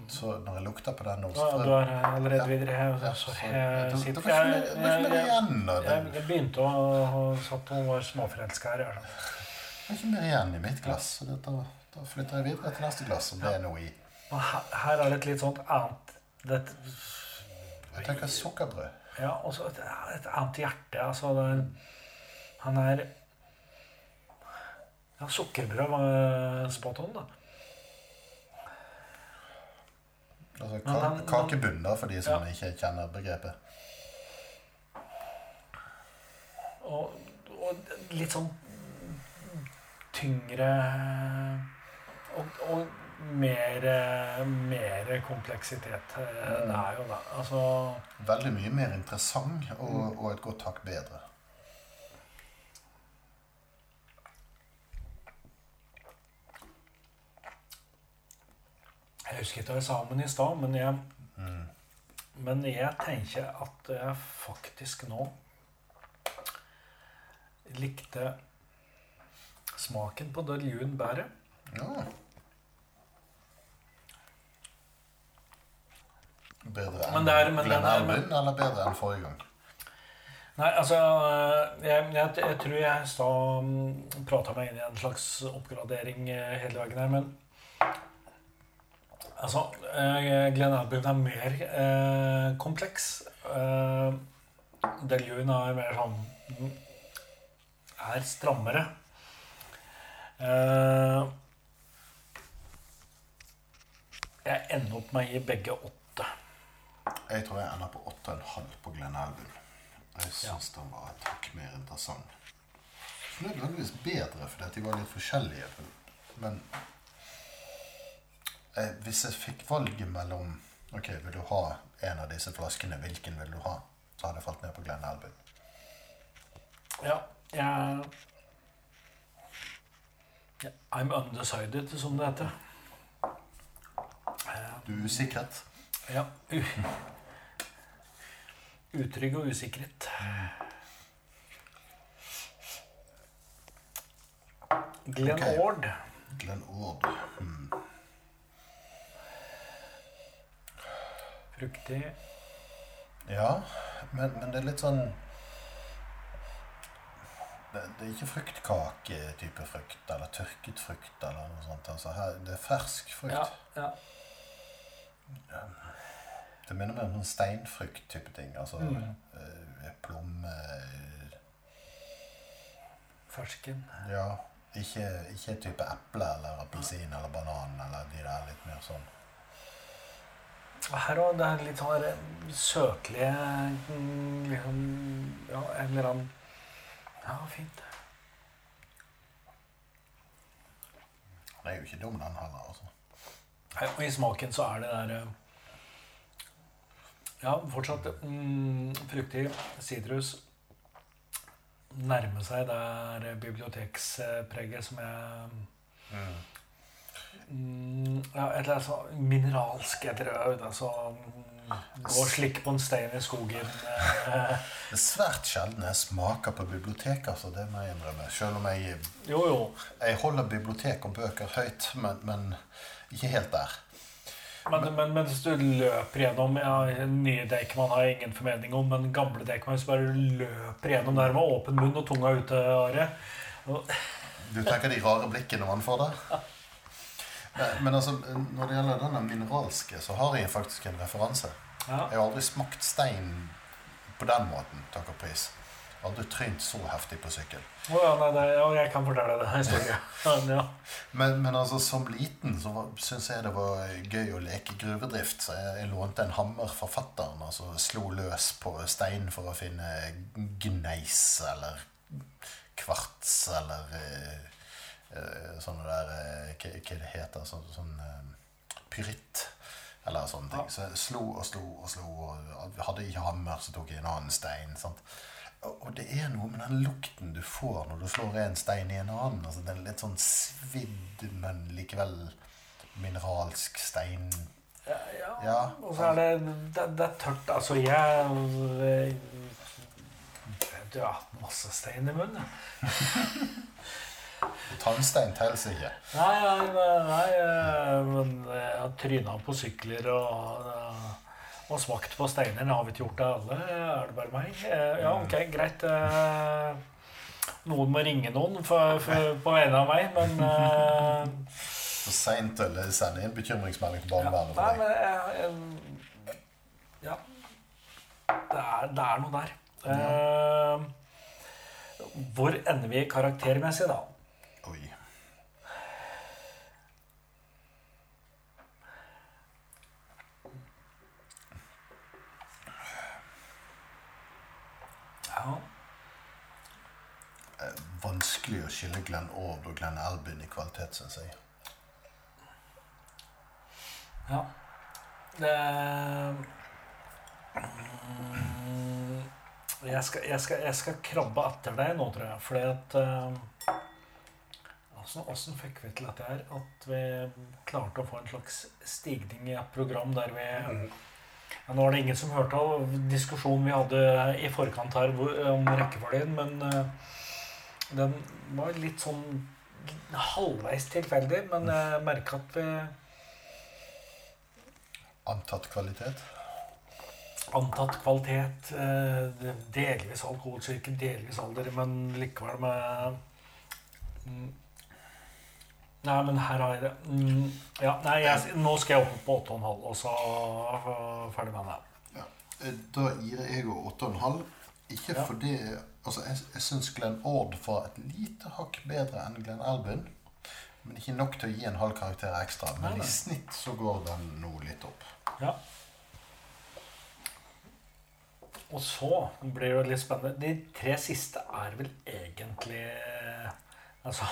Så når jeg lukter på den nå Ja, du er eh, allerede videre. her. Ja, så- jeg, det- det var jeg- det var jeg- jeg, begynte å satt og var småforelska her. Det er ikke mer igjen i mitt glass. Så dette da, da flytter jeg videre til neste glass, som det er noe i. Og her, her er det et litt sånt annet det, Jeg tenker sukkerbrød. Ja, og så et, et annet hjerte. Altså, det han er Ja, sukkerbrød var spot on, da. Altså ka kakebunn, da, for de som Ja. ikke kjenner begrepet. Og, og litt sånn tyngre og, og mer, mer kompleksitet. Det er jo det. Altså Veldig mye mer interessant og, og et godt hakk bedre. Jeg husker ikke hva jeg sa om den i stad, men jeg, men jeg tenker at jeg faktisk nå likte smaken på Deljun bedre. Ja. Bedre enn er- men Glenn er- eller bedre enn forrige gang? Nei, altså Jeg, jeg, jeg tror jeg i stad prata meg inn i en slags oppgradering eh, hele veien her, men Altså, eh, Glenn Albin er mer eh, kompleks. Eh, Deljun er mer sånn Er strammere. Eh, jeg ender opp med å gi begge åtte. Jeg tror jeg ender på 8,5 på Glenn. Jeg syns den var et hakk mer interessant. Ikke nødvendigvis bedre, fordi de var litt forskjellige. Men jeg, hvis jeg fikk valget mellom Ok, vil du ha en av disse flaskene, hvilken vil du ha? Så hadde jeg falt ned på Glenn. Ja, jeg yeah, I'm undecided, som det heter. Du er usikret? Ja. Utrygg og usikret. Glenn okay. Ord. Glenn Ord. Mm. Fruktig. Ja, men, men det er litt sånn det, det er ikke fruktkake-type frukt, eller tørket frukt, eller noe sånt. Altså, her, det er fersk frukt. Ja, ja. Det minner meg om sånn steinfrukt-type ting. Altså Mm. eh, plomme eh, Fersken. Ja, ikke, ikke type eple eller appelsin eller banan eller de der litt mer sånn her òg, det er litt sånn der søtlige mm, liksom, Ja, en eller annen Ja, fint. Den er jo ikke dum, den heller. altså. Og i smaken så er det der eh, Ja, fortsatt mm, fruktig sitrus. Nærme seg det der bibliotekspreget som jeg mm, Ja, et eller annet sånn mineralsk et. Altså mm, gå og slikke på en stein i skogen. eh, Det er svært sjelden jeg smaker på bibliotek, altså, det må jeg innrømme. Selv om jeg, Jo, jo. jeg holder bibliotek og bøker høyt, men, men ikke helt der. Men, men mens du løper gjennom ja, Nye Deichman har jeg ingen formening om, men gamle Deichman så bare løper gjennom der med åpen munn og tunga ute, Are. Og- Du tenker de rare blikkene man får der? Men, men altså, når det gjelder denne mineralske, så har jeg faktisk en referanse. Ja. Jeg har aldri smakt stein på den måten, takk og pris. Aldri trynt så heftig på sykkel. Oh, ja, nei, nei, ja, jeg kan fortelle deg historien. Ja. Men, men altså, som liten så syns jeg det var gøy å leke gruvedrift. Så jeg, jeg lånte en hammer fra fattern og så slo løs på stein for å finne gneis eller kvarts eller uh, sånne der uh, Hva, hva det heter Sånn, sånn uh, pyritt. Eller sånne ting. Så jeg slo og slo og slo. Og hadde ikke hammer, så tok jeg en annen stein. sant? Og det er noe med den lukten du får når du slår en stein i en annen. altså Den litt sånn svidd, men likevel mineralsk stein. Ja, ja. Ja. Og så er det, det, det er tørt. Altså, jeg Du har hatt masse stein i munnen. Tannstein teller ikke. Nei, nei, nei, men jeg har tryna på sykler og, og smakt på steiner. Har vi ikke gjort det alle. Er det bare meg? Eh, Ja, ok, greit. eh, Noen må ringe noen for, for, på vegne av meg, men eh, For seint å sende inn bekymringsmelding til ja, barnevernet. Nei, for men deg. jeg, jeg, Ja. Det er, det er noe der. Eh, hvor ender vi karaktermessig, da? Oi. Ja. Eh, Vanskelig å skille Glenn Ord og Glenn Albin i kvalitet, syns jeg. Ja. Det Mm, jeg, skal, jeg, skal, jeg skal krabbe etter deg nå, tror jeg. Fordi at eh, Åssen altså, fikk vi til dette her? At vi klarte å få en slags stigning i et program der vi ja, Nå var det ingen som hørte av diskusjonen vi hadde i forkant her om rekkefølgen, men eh, den var litt sånn halvveis tilfeldig. Men jeg merka at vi Antatt kvalitet. Antatt kvalitet, eh, delvis alkoholsyke, delvis alder, men likevel med mm, Nei, men her har jeg det. Mm, ja, nei, jeg, nå skal jeg opp på 8,5, og så ferdig med det. Ja. Eh, Da gir jeg jo 8,5. Ikke Ja. fordi Altså, jeg, jeg syns Glenn Ord var et lite hakk bedre enn Glenn Albin. Men ikke nok til å gi en halv karakter ekstra. Men i snitt så går den nå litt opp. Ja. Og så blir det litt spennende. De tre siste er vel egentlig Altså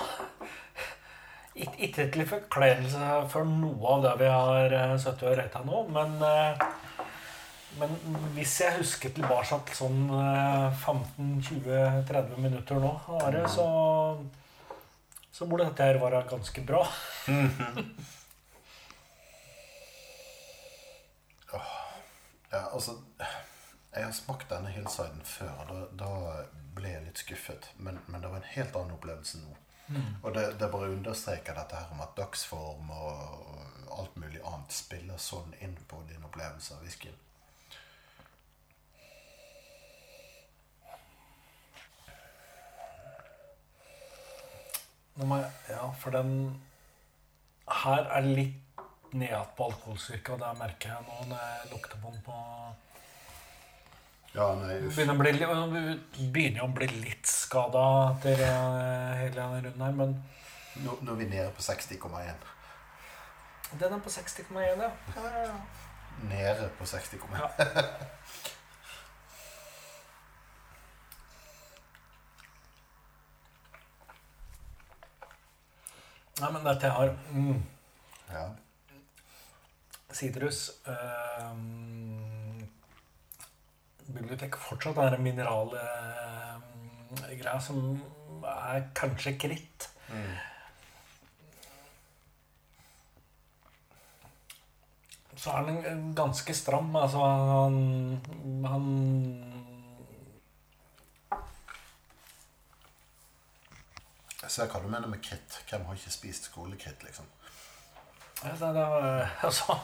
ik- Ikke til forkleinelse for noe av det vi har eh, sittet og retta nå, men eh, men hvis jeg husker tilbake til sånn eh, 15-20-30 minutter nå, Are, så så burde dette her være ganske bra. Ja, altså Jeg har smakt denne hillsiden før, og da, da ble jeg litt skuffet. Men, men det var en helt annen opplevelse nå. Og det, det bare understreker dette her om at dagsform og alt mulig annet spiller sånn inn på din opplevelse av whiskyen. Jeg, ja, for den her er litt ned på alkoholstyrke, og det merker jeg nå når jeg lukter på den på Ja, nei, uff. Begynner, å bli, begynner jo å bli litt skada etter eh, hele denne runden her, men Nå, nå er vi nede på 60,1. den er på 60,1, ja. ja, ja, ja. Nede på 60,1. Ja. Nei, men dette har mm, Ja. sitrus Eh, Bibliotek fortsatt er en mineralgreie som er kanskje kritt. så er han ganske stram. Altså, han, han Jeg ser hva du mener med kritt. Hvem har ikke spist skolekritt, liksom? Ja, det, det, altså,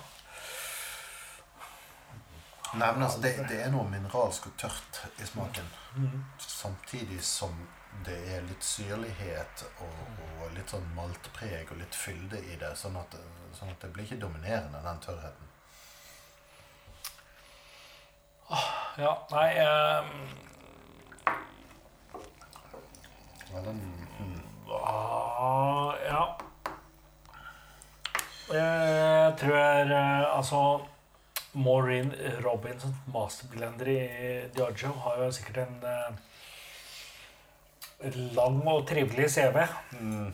Nei, men altså, det, det er noe mineralsk og tørt i smaken. mm. Samtidig som det er litt syrlighet og, og litt sånn maltpreg og litt fylde i det. Sånn at, sånn at det blir ikke dominerende, den tørrheten. Ja, nei um... Ja, den, mm. Ah, Ja. Jeg tror jeg altså Maureen Robinson, masterblender i Diageo, har jo sikkert en eh, lang og trivelig CV. Mm.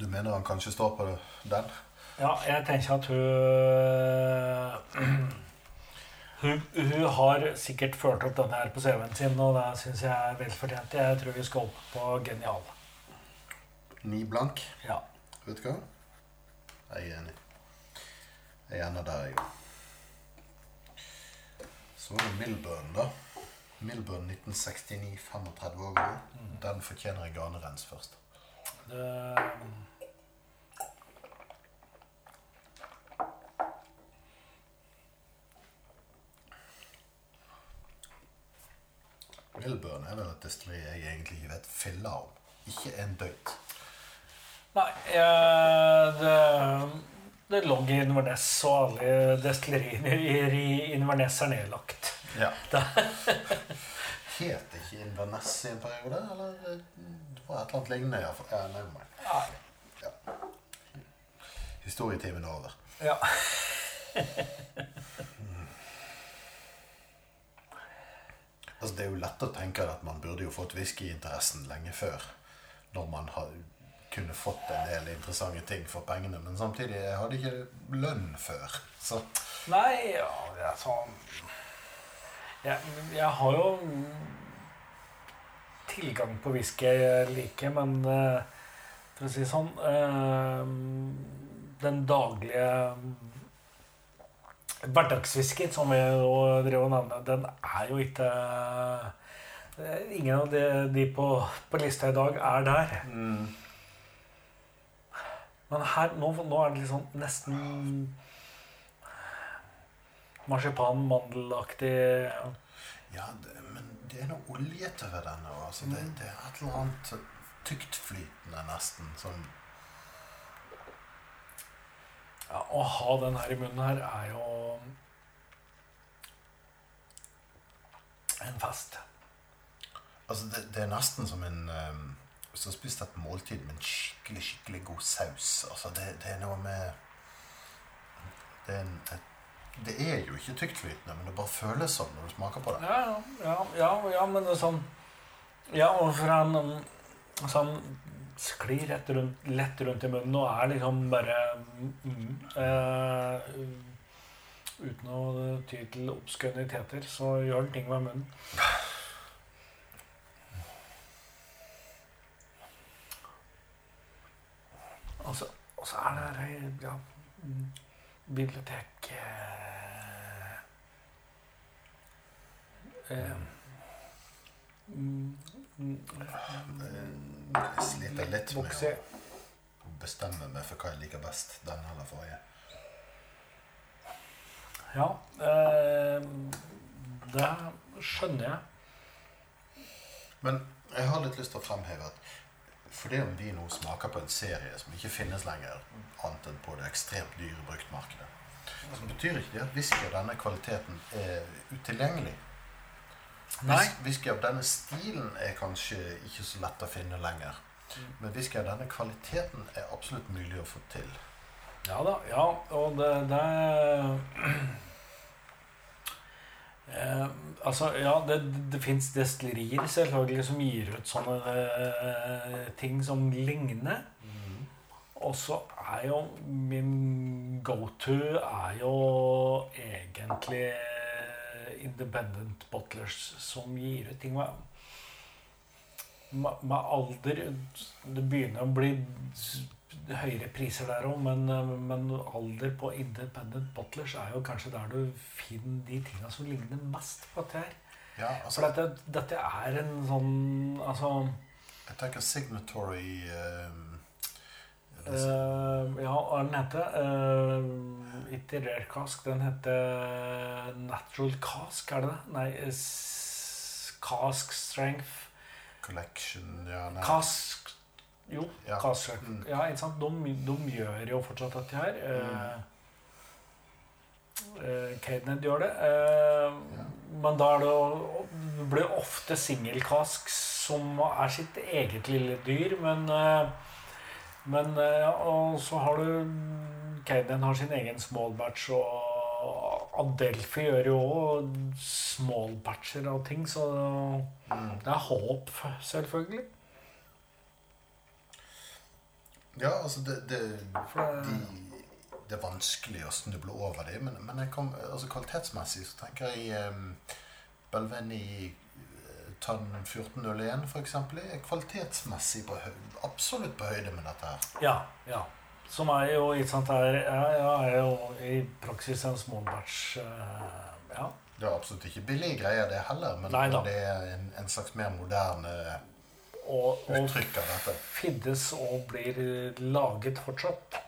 Du mener han kanskje står på den? Ja, jeg tenker at hun Hun, hun har sikkert ført opp denne her på CV-en sin, og det syns jeg er velfortjent. Jeg tror vi skal opp på genial. Ni blank. Ja. Vet du hva? Jeg er enig. Jeg er enig der, jeg. Så var det Milburn, da. Milburn 1969, 35 år gammel. Den fortjener en ganerens først. Det, Milburn er vel et destilleri jeg egentlig ikke vet filla om. Ikke en døyt. nei, det, det lå i Inverness, og alle destilleriene i Inverness er nedlagt. Ja. Het ikke Inverness i en periode? Eller eh, det var et eller annet lignende? Ja, ja, mind. Nei. Historietimen er over. Ja. Altså, det er jo lett å tenke at man burde jo fått whiskyinteressen lenge før. Når man har, kunne fått en del interessante ting for pengene. Men samtidig jeg hadde ikke lønn før. Så Nei, ja, er sånn jeg, jeg har jo tilgang på whisky jeg liker, men eh, for å si sånn eh, Den daglige hverdagswhisky, som vi jo drev og nevnte, den er jo ikke eh, Ingen av de, de på, på lista i dag er der. Men her, nå, nå er det liksom nesten marsipan, mandelaktig Ja, det, men det er noe oljete ved denne. Altså. Altså, det, det er et eller annet tyktflytende, nesten. Som ja, Å ha den her i munnen her er jo en fest. Altså, det, det er nesten som en um, Hvis du har spist et måltid med en skikkelig, skikkelig god saus. Altså, det, det er noe med Det er, en, et, det er jo ikke tyktflytende, men det bare føles sånn når du smaker på det. Ja, ja, ja, ja men det er sånn Ja, og for en sånn sklir rett rundt, lett rundt i munnen og er liksom bare mm, eh, Uten å ty til obskøniteter, så gjør den ting med munnen. Og så, og så er det her, ja, mm, bibliotek eh, eh, mm, mm, Jeg sliter litt med å bestemme meg for hva jeg liker best. Den eller forrige. Ja, eh, det skjønner jeg. Men jeg har litt lyst til å fremheve at fordi om vi nå smaker på en serie som ikke finnes lenger, annet enn på det ekstremt dyre bruktmarkedet, så betyr ikke det at whisky av denne kvaliteten er utilgjengelig. Nei. Whisky av denne stilen er kanskje ikke så lett å finne lenger. Men whisky av denne kvaliteten er absolutt mulig å få til. Ja da, ja, og det, det eh, Altså, ja, det, det fins destillerier selvfølgelig som gir ut sånne eh, ting som ligner. Og så er jo min go-to er jo egentlig independent bottlers som gir ut ting med med, alder Det begynner å bli høyere priser der òg, men, eh, men alder på independent bottlers er jo kanskje der du finner de tinga som ligner mest på dette her. Ja, For altså, dette, dette er en sånn Altså jeg tenker signatory eh, eh, Ja, hva den heter uh, Ikke rare cask, den heter natural cask, er det det? Nei, cask strength Collection ja, nei. Cask Jo, Ja. cask strength. Mm. Ja, ikke sant? De, de gjør jo fortsatt dette her. Uh, Cadenhead gjør det. Uh, Ja. Men da er det jo Det blir ofte singelkask som er sitt eget lille dyr, men eh, Men eh, ja, og så har du Caden har sin egen small batch, og Adelphi gjør jo òg small batcher og ting, så Mm. det er håp, selvfølgelig. Ja, altså det, det, de, det er vanskelig å snuble over det, men, men kom, altså kvalitetsmessig så tenker jeg um, Belveni eh, Tann 1401 for eksempel er kvalitetsmessig på høy, absolutt på høyde med dette her. Ja, ja. Som er jo ikke sant, er, ja, er jo i praksis en small batch. eh, ja. Det er absolutt ikke billige greier det heller, men, det er en, en slags mer moderne Og, og uttrykk av dette. finnes og blir laget fortsatt.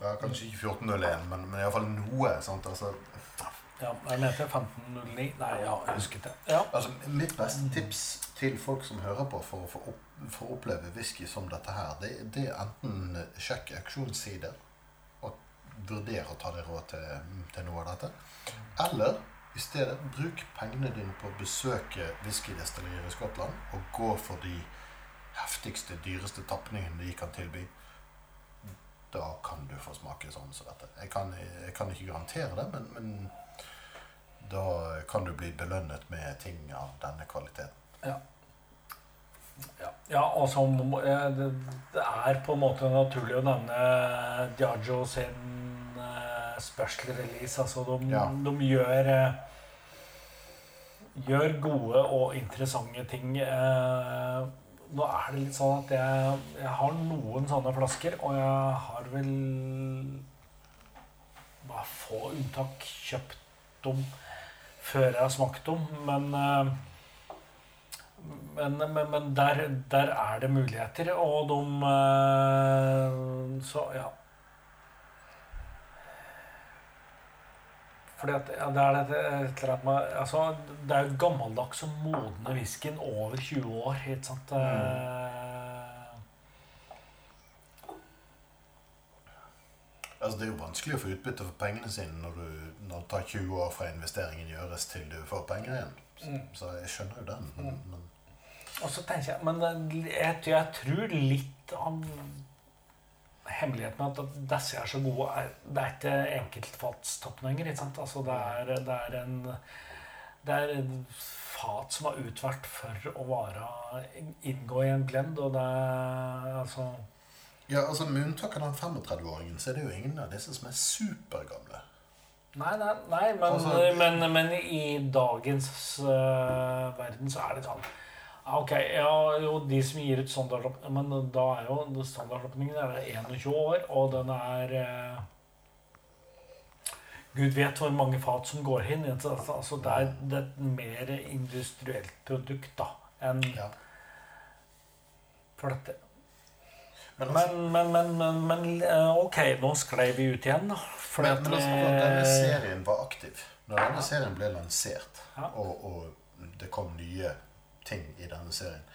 Ja, kanskje ikke 1401, men, men iallfall noe. sant, altså Ja, jeg mente 1509. Nei, ja, jeg husket det. Ja. Altså, Mitt beste tips til folk som hører på for å få opp, for oppleve whisky som dette her, det, det er enten sjekk auksjonssider og vurder å ta deg råd til, til noe av dette. Eller i stedet bruk pengene dine på å besøke whiskydestillerier i Skottland og gå for de heftigste, dyreste tapningene de kan tilby. Da kan du få smake sånn som dette. Jeg kan, jeg kan ikke garantere det, men, men da kan du bli belønnet med ting av denne kvaliteten. Ja. Ja, ja og det er på en måte naturlig å nevne Diagio sin eh, special release. Altså, de, Ja. de gjør eh, Gjør gode og interessante ting. Eh, nå er det litt sånn at jeg, jeg har noen sånne flasker, og jeg har vel bare få unntak kjøpt dem før jeg har smakt dem, men eh, men, men, men der, der er det muligheter, og de eh, Så, ja. Fordi at, ja, det er det, et eller annet med altså, Det er jo gammeldags og modne whiskyen over 20 år, ikke sant? Eh, Altså, det er jo vanskelig å få utbytte for pengene sine når, du, når det tar 20 år fra investeringen gjøres til du får penger igjen. Så, Mm. så jeg skjønner jo den. Men, men Og så tenker jeg Men jeg, jeg tror litt av hemmeligheten med at disse er så gode er, Det er ikke enkeltfatstapninger. ikke sant? Altså det er, det er en det er en fat som er utvært for å vare inngå i en blend, og det er altså ja, altså Med unntak av den 35-åringen, så er det jo ingen av disse som er supergamle. Nei, nei, nei men, Altså- men, men i dagens uh, verden så er det sånn Ok, ja, jo, de som gir ut standardopp... Men da er jo standardåpningen er 21 år, og den er øh, Gud vet hvor mange fat som går inn. Altså, det, er, det er et mer industrielt produkt da, enn Ja. for dette. Men, Men, men, men, men, øh, ok, nå sklei vi ut igjen, da. Fordi men, men altså, denne serien var aktiv, når denne serien ble lansert, og, og det kom nye ting i denne serien,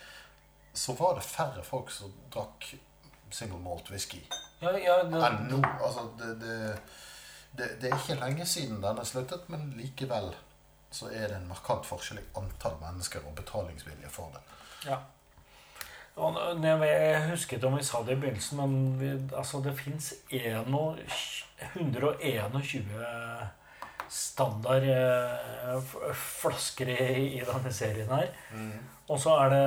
så var det færre folk som drakk single malt whisky ja, ja, det, enn nå. Altså, det, det, det, det er ikke lenge siden den er sluttet, men likevel så er det en markant forskjell i antall mennesker og betalingsvilje for det. Ja. Og jeg, husket om vi sa det i begynnelsen, men vi, altså, det fins 121 standard eh, flasker i, i denne serien her. Og så er det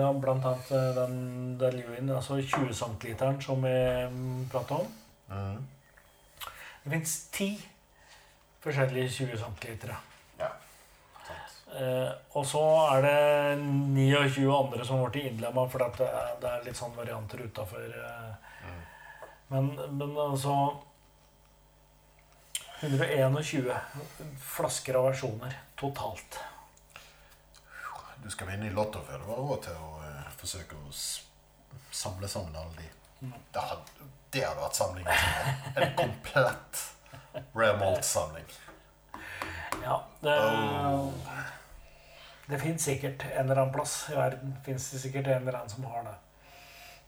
ja, blant annet eh, den Delivin, altså 20 cm som vi mm, om. Mm. Det fins ti forskjellige 20 cm. Eh, og så er det 29 andre som ble innlemma, for det det er litt sånn varianter utafor. Eh. Men, men altså 121 flasker av versjoner totalt. Du skal vinne i Lotto før du har råd til å eh, forsøke å samle sammen alle de. Det hadde, det hadde vært samlingen sin. En komplett Rare Malt-samling. Ja, det, Oh. Det fins sikkert en eller annen plass i verden Finnes det sikkert en eller annen som har det.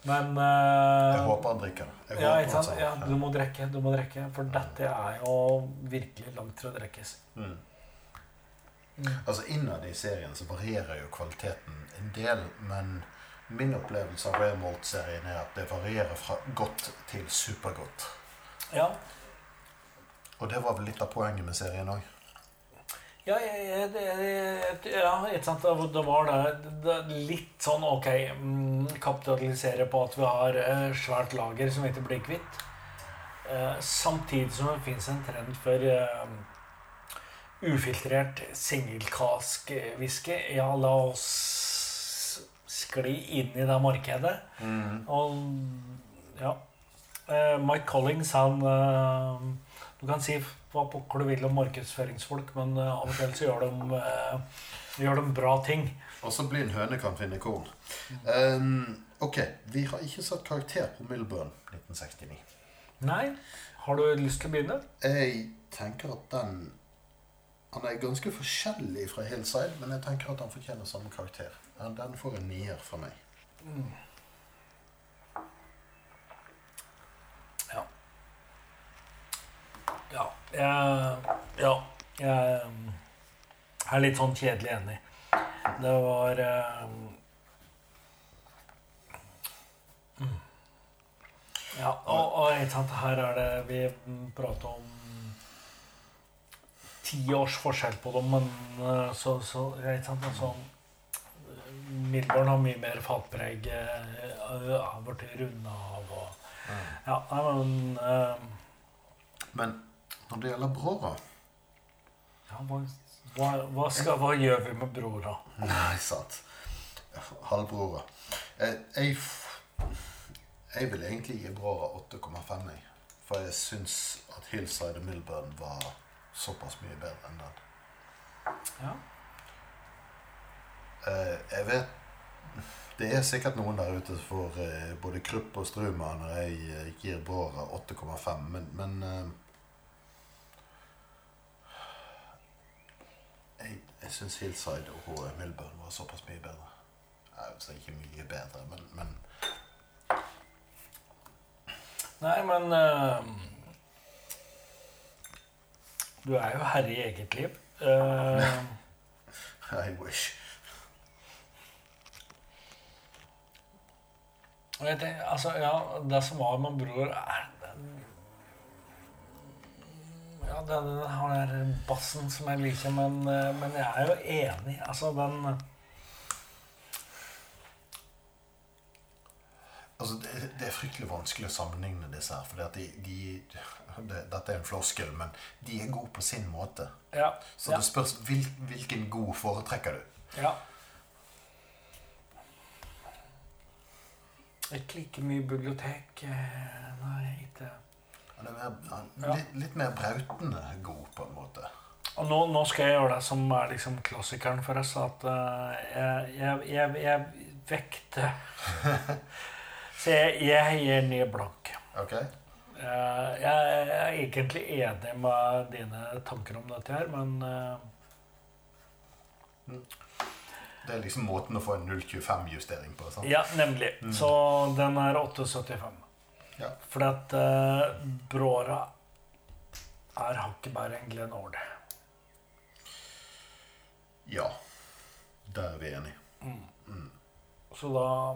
Men uh, Jeg håper han drikker det. Ja, ikke sant? ja, du må drikke, du må drikke. For dette er jo virkelig langt fra å drikkes. Mm. Mm. Altså Innad i serien så varierer jo kvaliteten en del, men min opplevelse av Rare Malt-serien er at det varierer fra godt til supergodt. Ja, Og det var vel litt av poenget med serien òg. Ja, jeg, ja, ikke sant. Det var det, det litt sånn ok mm, Kapitalisere på at vi har eh, svært lager som vi ikke blir kvitt. Eh, samtidig som det fins en trend for eh, ufiltrert singelkask-whisky. Ja, la oss skli inn i det markedet. Og ja Mike Collings, han Du kan si hva pokker du vil om markedsføringsfolk, men eh, av og til så gjør de, eh, gjør de bra ting. Og så blir en høne kan finne korn. Um, ok, vi har ikke satt karakter på Milburn 1969. Nei, har du lyst til å begynne? Jeg tenker at den Han er ganske forskjellig fra Hillside, men jeg tenker at han fortjener samme karakter. Den- får en nier fra meg. Ja. Ja. Jeg, ja. Jeg er litt sånn kjedelig enig. Det var eh, mm. Ja, og, og ikke sant, her er det Vi prater om ti års forskjell på dem, men eh, så, så ikke sant, altså, Milborn har mye mer fatpreg. eh, Har blitt runda av og Ja, nei, men eh, Men når det gjelder Brora ja, hva, hva, skal, hva gjør vi med brora? Nei, sant. Halvbrora. Jeg, jeg, jeg vil egentlig gi Brora 8,5. For jeg syns at Hillside og Milburn var såpass mye bedre enn den. Ja. Eh, jeg vet Det er sikkert noen der ute får eh, både krupp og struma når jeg eh, gir Brora 8,5, men, men Jeg, jeg syns Hillside og Milburn var såpass mye bedre. Vil ikke mye bedre, men, men Nei, men uh, Du er jo herre i eget liv. Uh, I wish. tenker, altså, ja, det som var med bror, er den har bassen som jeg liker, men, eh, men jeg er jo enig. Altså, den Altså, det, det er fryktelig vanskelig å sammenligne disse her, for de, de, de, dette er en floskel, men de er gode på sin måte. Ja. Så ja, det spørs hvil, hvilken god foretrekker du. ja. Ikke like mye bibliotek. eh, Nei, ikke Han er mer, han, Ja. litt, litt mer brautende god, på en måte. Og nå, nå skal jeg gjøre det som er liksom klassikeren for oss, at uh, jeg, jeg, jeg, jeg vekter Så jeg, jeg gir ny blank. Ok? Uh, jeg er egentlig enig med dine tanker om dette her, men eh, Det er liksom måten å få en 0,25-justering på. sant? Ja, nemlig. Så den er 8,75. Ja. Fordi at uh, Bråra er hakket bare en Glenn Ord. Ja. Der er vi enige. Så da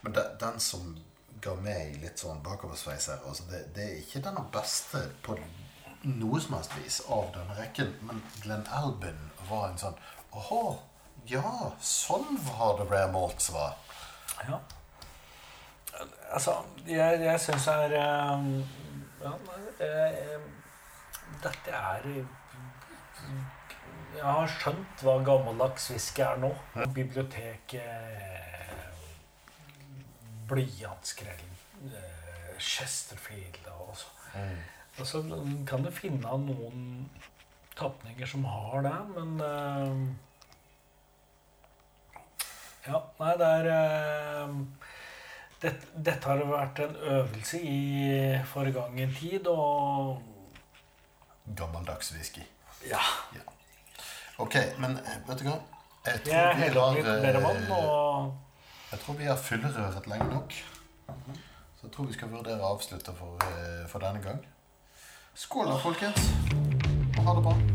Men de, den som ga meg litt sånn bakoversveis her altså det, det er ikke den beste på noe som helst vis av denne rekken, men Glenn Albin var en sånn Åhå, ja, sånn var det Rare Malts var. Ja. Altså, jeg, jeg syns det er Ja, nei, eh, dette er jeg har skjønt hva gammeldags whisky er nå. Biblioteket, blyantskrell, eh, Chesterfield og så. Og så kan du finne noen tapninger som har det, men eh, Ja, nei, det er dette, dette har vært en øvelse i forgangen tid, og Gammeldags whisky. ja. Ok, men vet du hva? Jeg tror Jeg vi lar litt mer vann, eh, og Jeg tror vi har fyllerøret lenge nok. Så jeg tror vi skal vurdere å avslutte for, eh, for denne gang. Skål da, folkens. Og ha det bra.